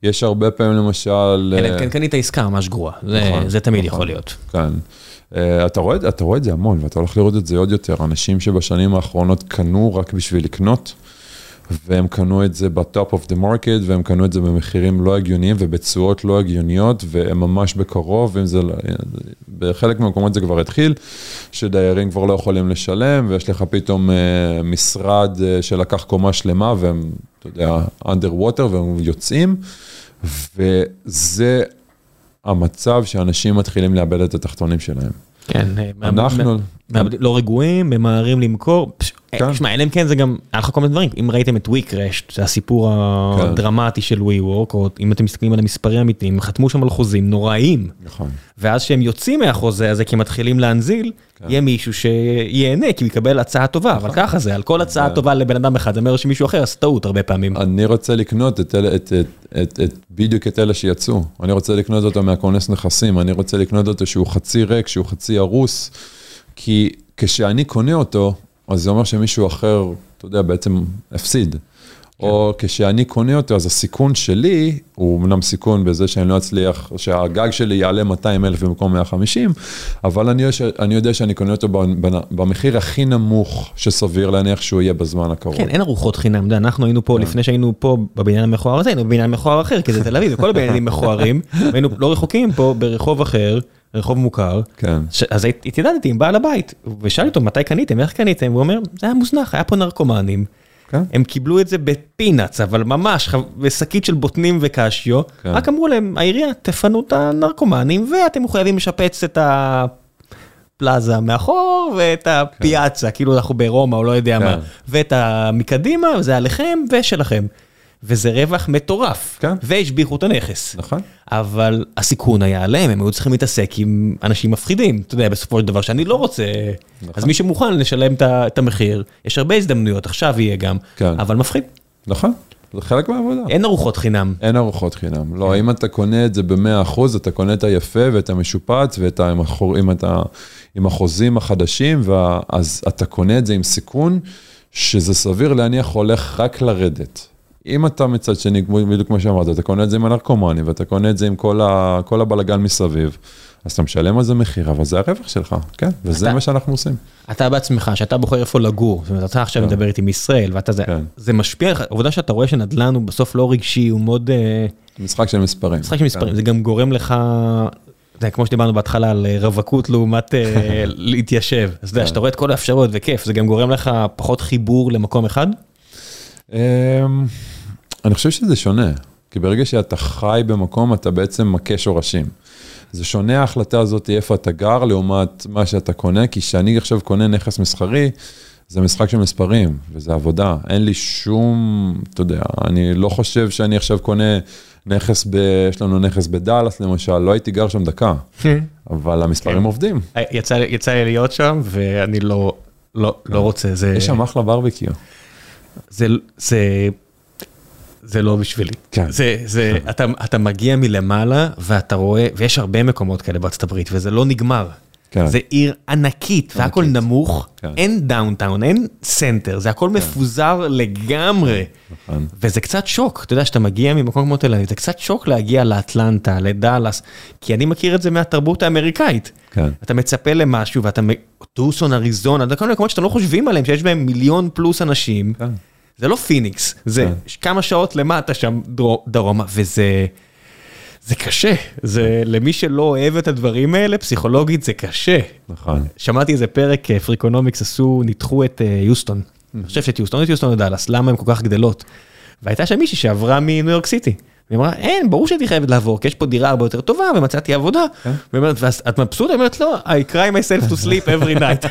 יש הרבה פעמים למשל... אלא אם אה, כן קנית עסקה ממש גרועה, זה- נכון, זה תמיד נכון. יכול להיות. כן. אה, אתה רואה, אתה רואה את זה המון, ואתה הולך לראות את זה עוד יותר. אנשים שבשנים האחרונות קנו רק בשביל לקנות, והם קנו את זה ב top of the market, והם קנו את זה במחירים לא הגיוניים ובתשואות לא הגיוניות, והם ממש בקרוב, אם זה, לא- בחלק מהמקומות זה כבר התחיל, שדיירים כבר לא יכולים לשלם, ויש לך פתאום אה, משרד אה, שלקח קומה שלמה, והם, אתה יודע, under water, והם יוצאים, וזה המצב שאנשים מתחילים לאבד את התחתונים שלהם. כן, אנחנו... לא רגועים, ממהרים למכור. פש- כן. שמע, אלא אם כן זה גם, היה לך כל מיני דברים. אם ראיתם את ויקרשט, זה הסיפור כן. הדרמטי של ווי וורק, או אם אתם מסתכלים על המספרים האמיתיים, הם חתמו שם על חוזים נוראיים. נכון. ואז כשהם יוצאים מהחוזה הזה, כי הם מתחילים להנזיל, כן. יהיה מישהו שיהנה, כי הוא יקבל הצעה טובה, אבל ככה זה, על כל הצעה זה- טובה לבן אדם אחד, זה אומר שמישהו אחר עשה טעות הרבה פעמים. אני רוצה לקנות את, בדיוק את אלה שיצאו. אני רוצה לקנות אותו מהכונס נכסים, אני רוצה לקנות אותו שהוא חצי ריק, שהוא חצי הרוס, כי כשאני קונה אותו, אז זה אומר שמישהו אחר, אתה יודע, בעצם הפסיד. או כשאני קונה אותו, אז הסיכון שלי, הוא אמנם סיכון בזה שאני לא אצליח, שהגג שלי יעלה 200 אלף במקום 150, אבל אני, אני יודע שאני קונה אותו במחיר הכי נמוך שסביר להניח שהוא יהיה בזמן הקרוב. כן, אין ארוחות חינם, יודע, אנחנו היינו פה, לפני שהיינו פה בבניין המכוער הזה, היינו בבניין מכוער אחר, כי זה תל אביב, וכל הבניינים מכוערים, והיינו לא רחוקים פה ברחוב אחר, רחוב מוכר, כן. ש- אז הת- התיידדתי עם בעל הבית, ושאלתי אותו מתי קניתם, איך קניתם, הוא אומר, זה היה מוזנח, היה פה נרקומנים, כן. הם קיבלו את זה בפינאץ, אבל ממש, בשקית של בוטנים וקשיו, כן. רק אמרו להם, העירייה, תפנו את הנרקומנים, ואתם מחויבים לשפץ את הפלאזה מאחור, ואת הפיאצה, כאילו אנחנו ברומא או לא יודע כן. מה, ואת המקדימה, זה עליכם ושלכם. וזה רווח מטורף, כן. והשביחו את הנכס. נכון. אבל הסיכון היה עליהם, הם היו צריכים להתעסק עם אנשים מפחידים, אתה יודע, בסופו של דבר שאני לא רוצה, נכון. אז מי שמוכן לשלם את המחיר, יש הרבה הזדמנויות, עכשיו יהיה גם, כן. אבל מפחיד, נכון, זה חלק מהעבודה. אין ארוחות חינם. אין ארוחות חינם. לא, אם אתה קונה את זה ב-100%, אתה קונה את היפה ואת המשופץ ואת. עם החור- עם את ה- עם החוזים החדשים, וה- אז אתה קונה את זה עם סיכון, שזה סביר להניח הולך רק לרדת. אם אתה מצד שני, בדיוק כמו שאמרת, אתה קונה את זה עם הנרקומנים, ואתה קונה את זה עם כל, ה, כל הבלגן מסביב, אז אתה משלם על זה מחיר, אבל זה הרווח שלך, כן, וזה אתה- מה שאנחנו עושים. אתה בעצמך, שאתה בוחר איפה לגור, זאת אומרת, אתה עכשיו כן. מדבר איתי מישראל, ואתה זה, כן. זה משפיע עליך, העובדה שאתה רואה שנדל"ן הוא בסוף לא רגשי, הוא מאוד אה, משחק של מספרים. משחק של מספרים, זה גם גורם לך, זה כמו שדיברנו בהתחלה על אה, רווקות לעומת אה, להתיישב, אז אתה יודע, כן. שאתה רואה את כל האפשרויות וכיף, זה גם גורם לך פחות חיבור למקום אחד? אמ, אני חושב שזה שונה, כי ברגע שאתה חי במקום, אתה בעצם מכה שורשים. זה שונה ההחלטה הזאת איפה אתה גר לעומת מה שאתה קונה, כי כשאני עכשיו קונה נכס מסחרי, זה משחק של מספרים, וזה עבודה. אין לי שום, אתה יודע, אני לא חושב שאני עכשיו קונה נכס, ב, יש לנו נכס בדאלאס למשל, לא הייתי גר שם דקה, אבל המספרים כן. עובדים. יצא, יצא לי להיות שם ואני לא, לא, לא רוצה, זה, יש שם אחלה barbecue. זה, זה, זה לא בשבילי. כן. זה, זה, אתה, אתה מגיע מלמעלה ואתה רואה, ויש הרבה מקומות כאלה בארצות הברית וזה לא נגמר. כן. זה עיר ענקית והכל ענקית. נמוך, כן. אין downtown, אין center, זה הכל מפוזר לגמרי. נכון. וזה קצת שוק, אתה יודע, שאתה מגיע ממקום כמו תל אביב, זה קצת שוק להגיע לאטלנטה, לדאלאס, כי אני מכיר את זה מהתרבות האמריקאית. כן. אתה מצפה למשהו ואתה, טוסון, אריזונה, אתה כל מיני מקומות שאתה לא חושבים עליהם, שיש בהם מיליון פלוס אנשים. כן. זה לא פיניקס, זה כן. כמה שעות למטה שם דרו- דרומה, וזה זה קשה, זה למי שלא אוהב את הדברים האלה, פסיכולוגית זה קשה. נכון. שמעתי איזה פרק, אה, פריקונומיקס עשו, ניתחו את אה, יוסטון. אני חושב שאת יוסטון, את יוסטון ודאלאס, למה הם כל כך גדלות. והייתה שם מישהי שעברה מניו יורק סיטי. היא אמרה, אין, ברור שהייתי חייבת לעבור, כי יש פה דירה הרבה יותר טובה, ומצאתי עבודה. והיא אומרת, ואז את מבסוטה? היא אומרת, לא, I cry myself to sleep every night.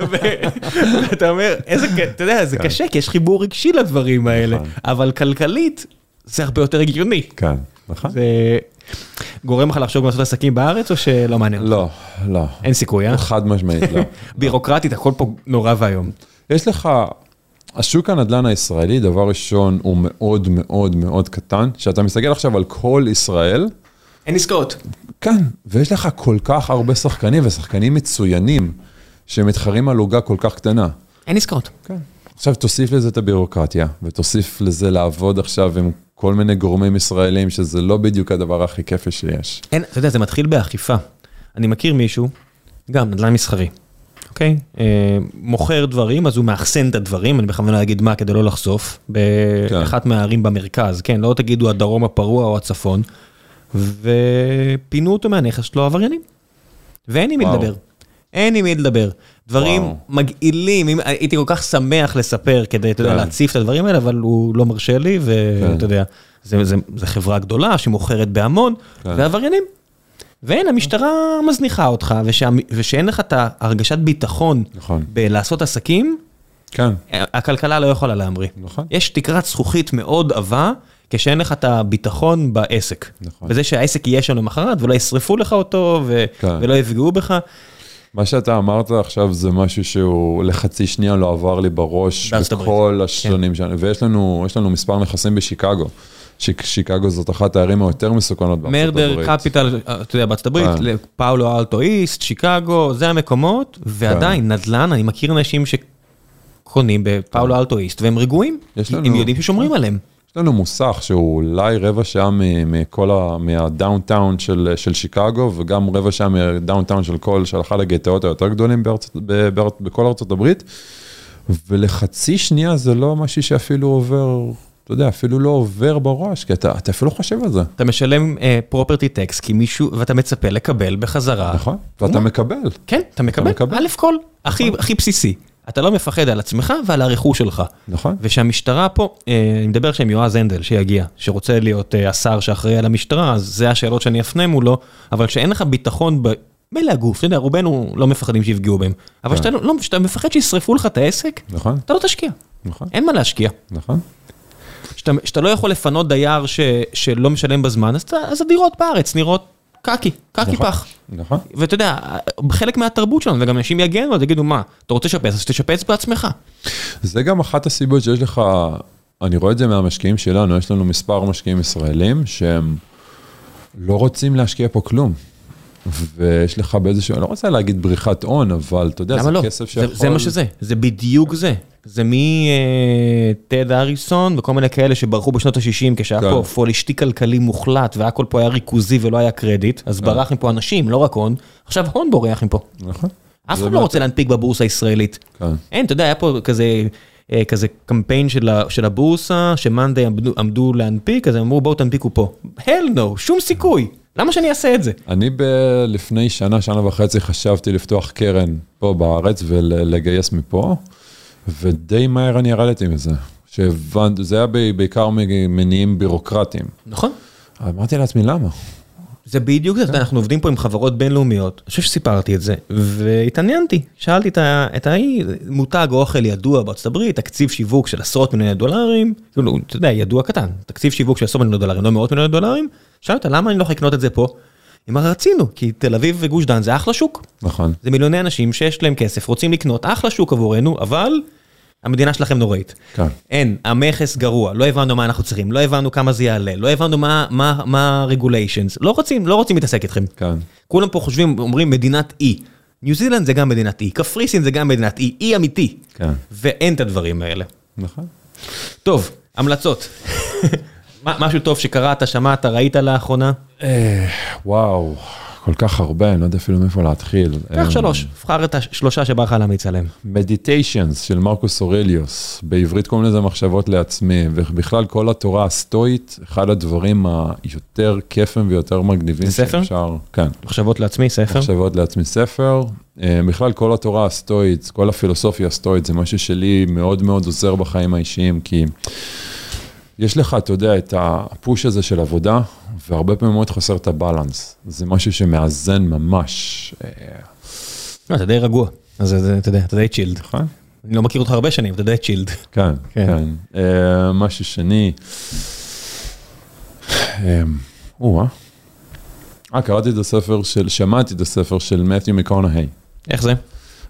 ואתה אומר, איזה, אתה יודע, זה קשה, כי יש חיבור רגשי לדברים האלה, נכון. אבל כלכלית, זה הרבה יותר הגיוני. כן, נכון. זה גורם לך לחשוב לעשות עסקים בארץ, או שלא מעניין? לא, לא. אין סיכוי, אה? חד משמעית, לא. בירוקרטית, הכל פה נורא ואיום. יש לך, השוק הנדל"ן הישראלי, דבר ראשון, הוא מאוד מאוד מאוד קטן. כשאתה מסתכל עכשיו על כל ישראל, אין עסקאות. כן, ויש לך כל כך הרבה שחקנים, ושחקנים מצוינים, שמתחרים על עוגה כל כך קטנה. אין עסקאות. כן. עכשיו תוסיף לזה את הבירוקרטיה, ותוסיף לזה לעבוד עכשיו עם כל מיני גורמים ישראלים, שזה לא בדיוק הדבר הכי כיפי שיש. אין, אתה יודע, זה מתחיל באכיפה. אני מכיר מישהו, גם נדל"ן מסחרי. אוקיי? אה, מוכר דברים, אז הוא מאחסן את הדברים, אני בכוונה אגיד מה כדי לא לחשוף, באחת מהערים במרכז, כן? לא תגידו הדרום הפרוע או הצפון, ופינו אותו מהנכס שלו עבריינים. ואין עם מי. לדבר. אין עם מי לדבר. דברים וואו. מגעילים, אם- הייתי כל כך שמח לספר כדי, אתה יודע, כן. להציף את הדברים האלה, אבל הוא לא מרשה לי, ואתה כן. יודע, זה- זה זה חברה גדולה שמוכרת בהמון, כן. ועבריינים. ואין, המשטרה מזניחה אותך, ושה- ושאין לך את ההרגשת ביטחון נכון. בלעשות עסקים, כן, הכלכלה לא יכולה להמריא. נכון. יש תקרת זכוכית מאוד עבה, כשאין לך את הביטחון בעסק. נכון. בזה שהעסק יהיה שם למחרת, ולא ישרפו לך אותו, ו- כן. ולא יפגעו בך. מה שאתה אמרת עכשיו זה משהו שהוא לחצי שנייה לא עבר לי בראש. בכל השנים שלנו, ויש לנו, לנו מספר נכסים בשיקגו. שיק- שיקגו זאת אחת הערים היותר מסוכנות בארצות מרדר, הברית. קפיטל, אתה יודע, בארצות הברית, כן. פאולו אלטו איסט, שיקגו, זה המקומות, ועדיין, נדל"ן, אני מכיר אנשים שקונים בפאולו אלטו איסט, והם רגועים, הם יודעים ששומרים עליהם. יש לנו מוסך שהוא אולי רבע שעה מכל ה... מהדאונטאון של, של שיקגו, וגם רבע שעה מהדאונטאון של כל, של אחד הגטאות היותר גדולים בארצות, בארצ, בכל ארצות הברית, ולחצי שנייה זה לא משהו שאפילו עובר, אתה יודע, אפילו לא עובר בראש, כי אתה, אתה אפילו לא חושב על זה, אתה משלם פרופרטי טקס, כי מישהו, ואתה מצפה לקבל בחזרה. נכון? ואתה מקבל. כן, אתה מקבל, מקבל. א' כל, הכי הכי בסיסי. אתה לא מפחד על עצמך ועל הרכוש שלך. נכון. ושהמשטרה פה, אה, אני מדבר עכשיו עם יועז הנדל שיגיע, שרוצה להיות אה, השר שאחראי על המשטרה, אז זה השאלות שאני אפנה מולו, אבל כשאין לך ביטחון ב... מילא הגוף, אתה יודע, רובנו לא מפחדים שיפגעו בהם, אבל כן. כשאתה לא- לא- כשאתה מפחד שישרפו לך את העסק, נכון, אתה לא תשקיע, נכון, אין מה להשקיע. נכון. כשאתה- לא יכול לפנות דייר ש- שלא משלם בזמן, אז אז הדירות בארץ נראות קקי, קקי נכון. פח. נכון. ואתה יודע, חלק מהתרבות שלנו, וגם אנשים יגנו, אז יגידו, מה, אתה רוצה לשפץ, אז תשפץ בעצמך. זה גם אחת הסיבות שיש לך, אני רואה את זה מהמשקיעים שלנו, יש לנו מספר משקיעים ישראלים שהם לא רוצים להשקיע פה כלום. ויש לך באיזשהו, אני לא רוצה להגיד בריחת הון, אבל אתה יודע, זה לא? כסף שיכול... זה מה שזה, זה בדיוק זה. זה מטד אריסון וכל מיני כאלה שברחו בשנות ה-60 כשהיה כן. פה פולישטי כלכלי מוחלט והכל פה היה ריכוזי ולא היה קרדיט, אז ברח מפה אנשים, לא רק הון. עכשיו הון בורח מפה. נכון. אף אחד לא רוצה להנפיק בבורסה הישראלית. כן. אין, אתה יודע, היה פה כזה... אה, כזה קמפיין של, ה- של הבורסה, שמאנדי עמדו, עמדו להנפיק, אז הם אמרו בואו תנפיקו פה. hell no, שום סיכוי. למה שאני אעשה את זה? אני ב... לפני שנה, שנה וחצי חשבתי לפתוח קרן פה בארץ ולגייס מפה, ודי מהר אני ירדתי מזה. שהבנתי, זה היה בעיקר ממניעים בירוקרטיים. נכון. אמרתי לעצמי, למה? זה בדיוק זה, יודע, אנחנו עובדים פה עם חברות בינלאומיות, אני חושב שסיפרתי את זה, והתעניינתי, שאלתי את ההיא, מותג אוכל ידוע בארצות הברית, תקציב שיווק של עשרות מיליוני דולרים, כאילו, אתה יודע, ידוע קטן, תקציב שיווק של עשרות מיליוני דולרים, לא מאות מיליוני דולרים, שאלתי אותה, למה אני לא יכול לקנות את זה פה? היא אמרה, רצינו, כי תל אביב וגוש דן זה אחלה שוק, נכון. זה מיליוני אנשים שיש להם כסף, רוצים לקנות, אחלה שוק עבורנו, אבל המדינה שלכם נוראית. כן. אין, המכס גרוע, לא הבנו מה אנחנו צריכים, לא הבנו כמה זה יעלה, לא הבנו מה- מה מה ה-regulations, לא רוצים, לא רוצים להתעסק איתכם. כן. כולם פה חושבים, אומרים מדינת אי. ניו זילנד זה גם מדינת אי, קפריסין זה גם מדינת אי, אי אמיתי. כן. ואין את הדברים האלה. נכון. טוב, המלצות. משהו טוב שקראת, שמעת, ראית לאחרונה? אה, וואו, כל כך הרבה, אני לא יודע אפילו מאיפה להתחיל. קח שלוש, בחר את השלושה שבא לך להמיץ עליהם. מדיטיישנס של מרקוס אורליוס, בעברית קוראים לזה מחשבות לעצמי, ובכלל כל התורה הסטואית, אחד הדברים היותר כיפים ויותר מגניבים זה ספר? שאפשר, כן, מחשבות לעצמי, ספר. מחשבות לעצמי ספר. אה, בכלל כל התורה הסטואית, כל הפילוסופיה הסטואית, זה משהו שלי מאוד מאוד עוזר בחיים האישיים, כי יש לך, אתה יודע, את הפוש הזה של עבודה, והרבה פעמים מאוד חסר את הבלנס. זה משהו שמאזן ממש, אה, לא, אתה די רגוע, אז אתה יודע, אתה די צ'ילד. נכון? אני לא מכיר אותך הרבה שנים, אתה די צ'ילד. כן, כן. כן. אה, משהו שני. אה, או-אה. אה, קראתי את הספר של, שמעתי את הספר של מתיו מקונהי. איך זה?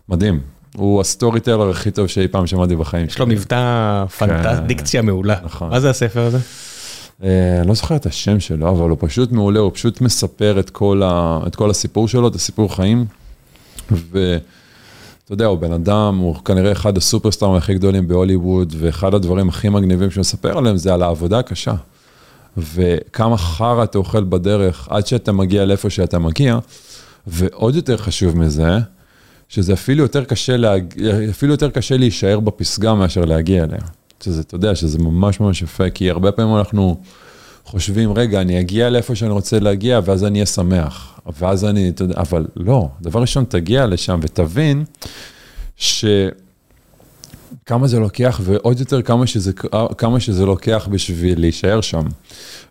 מדהים. הוא ה storyteller הכי טוב שאי פעם שמעתי בחיים יש לו מבטא כן. דיקציה מעולה. נכון. מה זה הספר הזה? אה, אני לא זוכר את השם שלו, אבל הוא פשוט מעולה, הוא פשוט מספר את כל, ה, את כל הסיפור שלו, את הסיפור חיים. ואתה יודע, הוא בן אדם, הוא כנראה אחד הסופרסטארים הכי גדולים בהוליווד, ואחד הדברים הכי מגניבים שהוא מספר עליהם זה על העבודה הקשה. וכמה חרא אתה אוכל בדרך עד שאתה מגיע לאיפה שאתה מגיע, ועוד יותר חשוב מזה, שזה אפילו יותר קשה, להג... אפילו יותר קשה להישאר בפסגה מאשר להגיע אליה. שזה, אתה יודע, שזה ממש ממש יפה, כי הרבה פעמים אנחנו חושבים, רגע, אני אגיע לאיפה שאני רוצה להגיע, ואז אני אהיה שמח. ואז אני, אתה יודע, אבל לא, דבר ראשון, תגיע לשם ותבין ש... כמה זה לוקח, ועוד יותר כמה שזה, כמה שזה לוקח בשביל להישאר שם.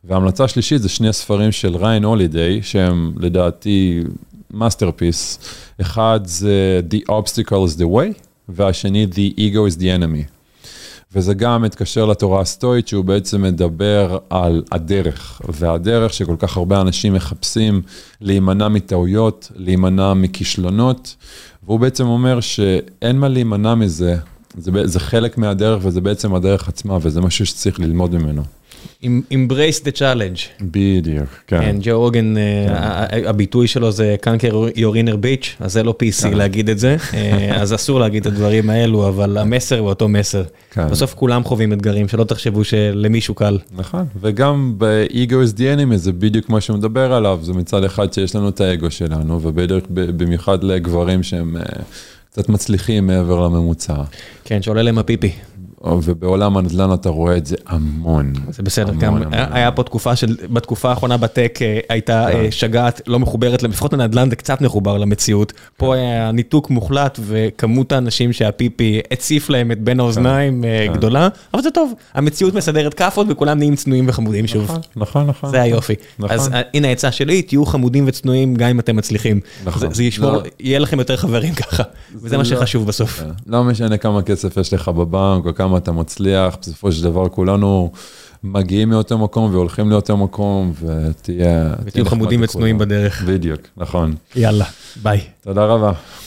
וההמלצה השלישית זה שני הספרים של ראיין הולידיי, שהם לדעתי masterpiece. אחד זה The Obstacle is the Way, והשני The Ego is the Enemy. וזה גם מתקשר לתורה הסטואית, שהוא בעצם מדבר על הדרך, והדרך שכל כך הרבה אנשים מחפשים להימנע מטעויות, להימנע מכישלונות, והוא בעצם אומר שאין מה להימנע מזה, זה, זה חלק מהדרך וזה בעצם הדרך עצמה, וזה משהו שצריך ללמוד ממנו. Embrace the challenge. בדיוק, כן. כן, ג'ו אוגן, הביטוי שלו זה conquer your inner bitch, אז זה לא PC להגיד את זה, אז אסור להגיד את הדברים האלו, אבל המסר הוא אותו מסר. בסוף כולם חווים אתגרים, שלא תחשבו שלמישהו קל. נכון, וגם ב-ego is the enemy זה בדיוק מה שהוא מדבר עליו, זה מצד אחד שיש לנו את האגו שלנו, ובמיוחד לגברים שהם... קצת מצליחים מעבר לממוצע. כן, שעולה להם הפיפי. ובעולם הנדל"ן אתה רואה את זה המון. זה בסדר, המון, גם המון, היה המון. פה תקופה של, בתקופה האחרונה בטק אה, הייתה כן. שגעת, לא מחוברת, לפחות הנדל"ן זה קצת מחובר למציאות. כן. פה היה ניתוק מוחלט וכמות האנשים שהפיפי הציף להם את בין האוזניים כן. כן. גדולה, אבל זה טוב, המציאות מסדרת כאפות וכולם נהיים צנועים וחמודים נכון, שוב. נכון, נכון. זה היופי. נכון. אז הנה העצה שלי, תהיו חמודים וצנועים גם אם אתם מצליחים. נכון. זה, זה ישמור, לא. יהיה לכם יותר חברים ככה, וזה מה שחשוב בסוף. לא משנה כמה כסף יש לך בבנק או כמה כמה אתה מצליח, בסופו של דבר כולנו מגיעים מאותו מקום והולכים לאותו מקום, ותהיה... ותהיו חמודים וצנועים בדרך. בדיוק, נכון. יאללה, ביי. תודה רבה.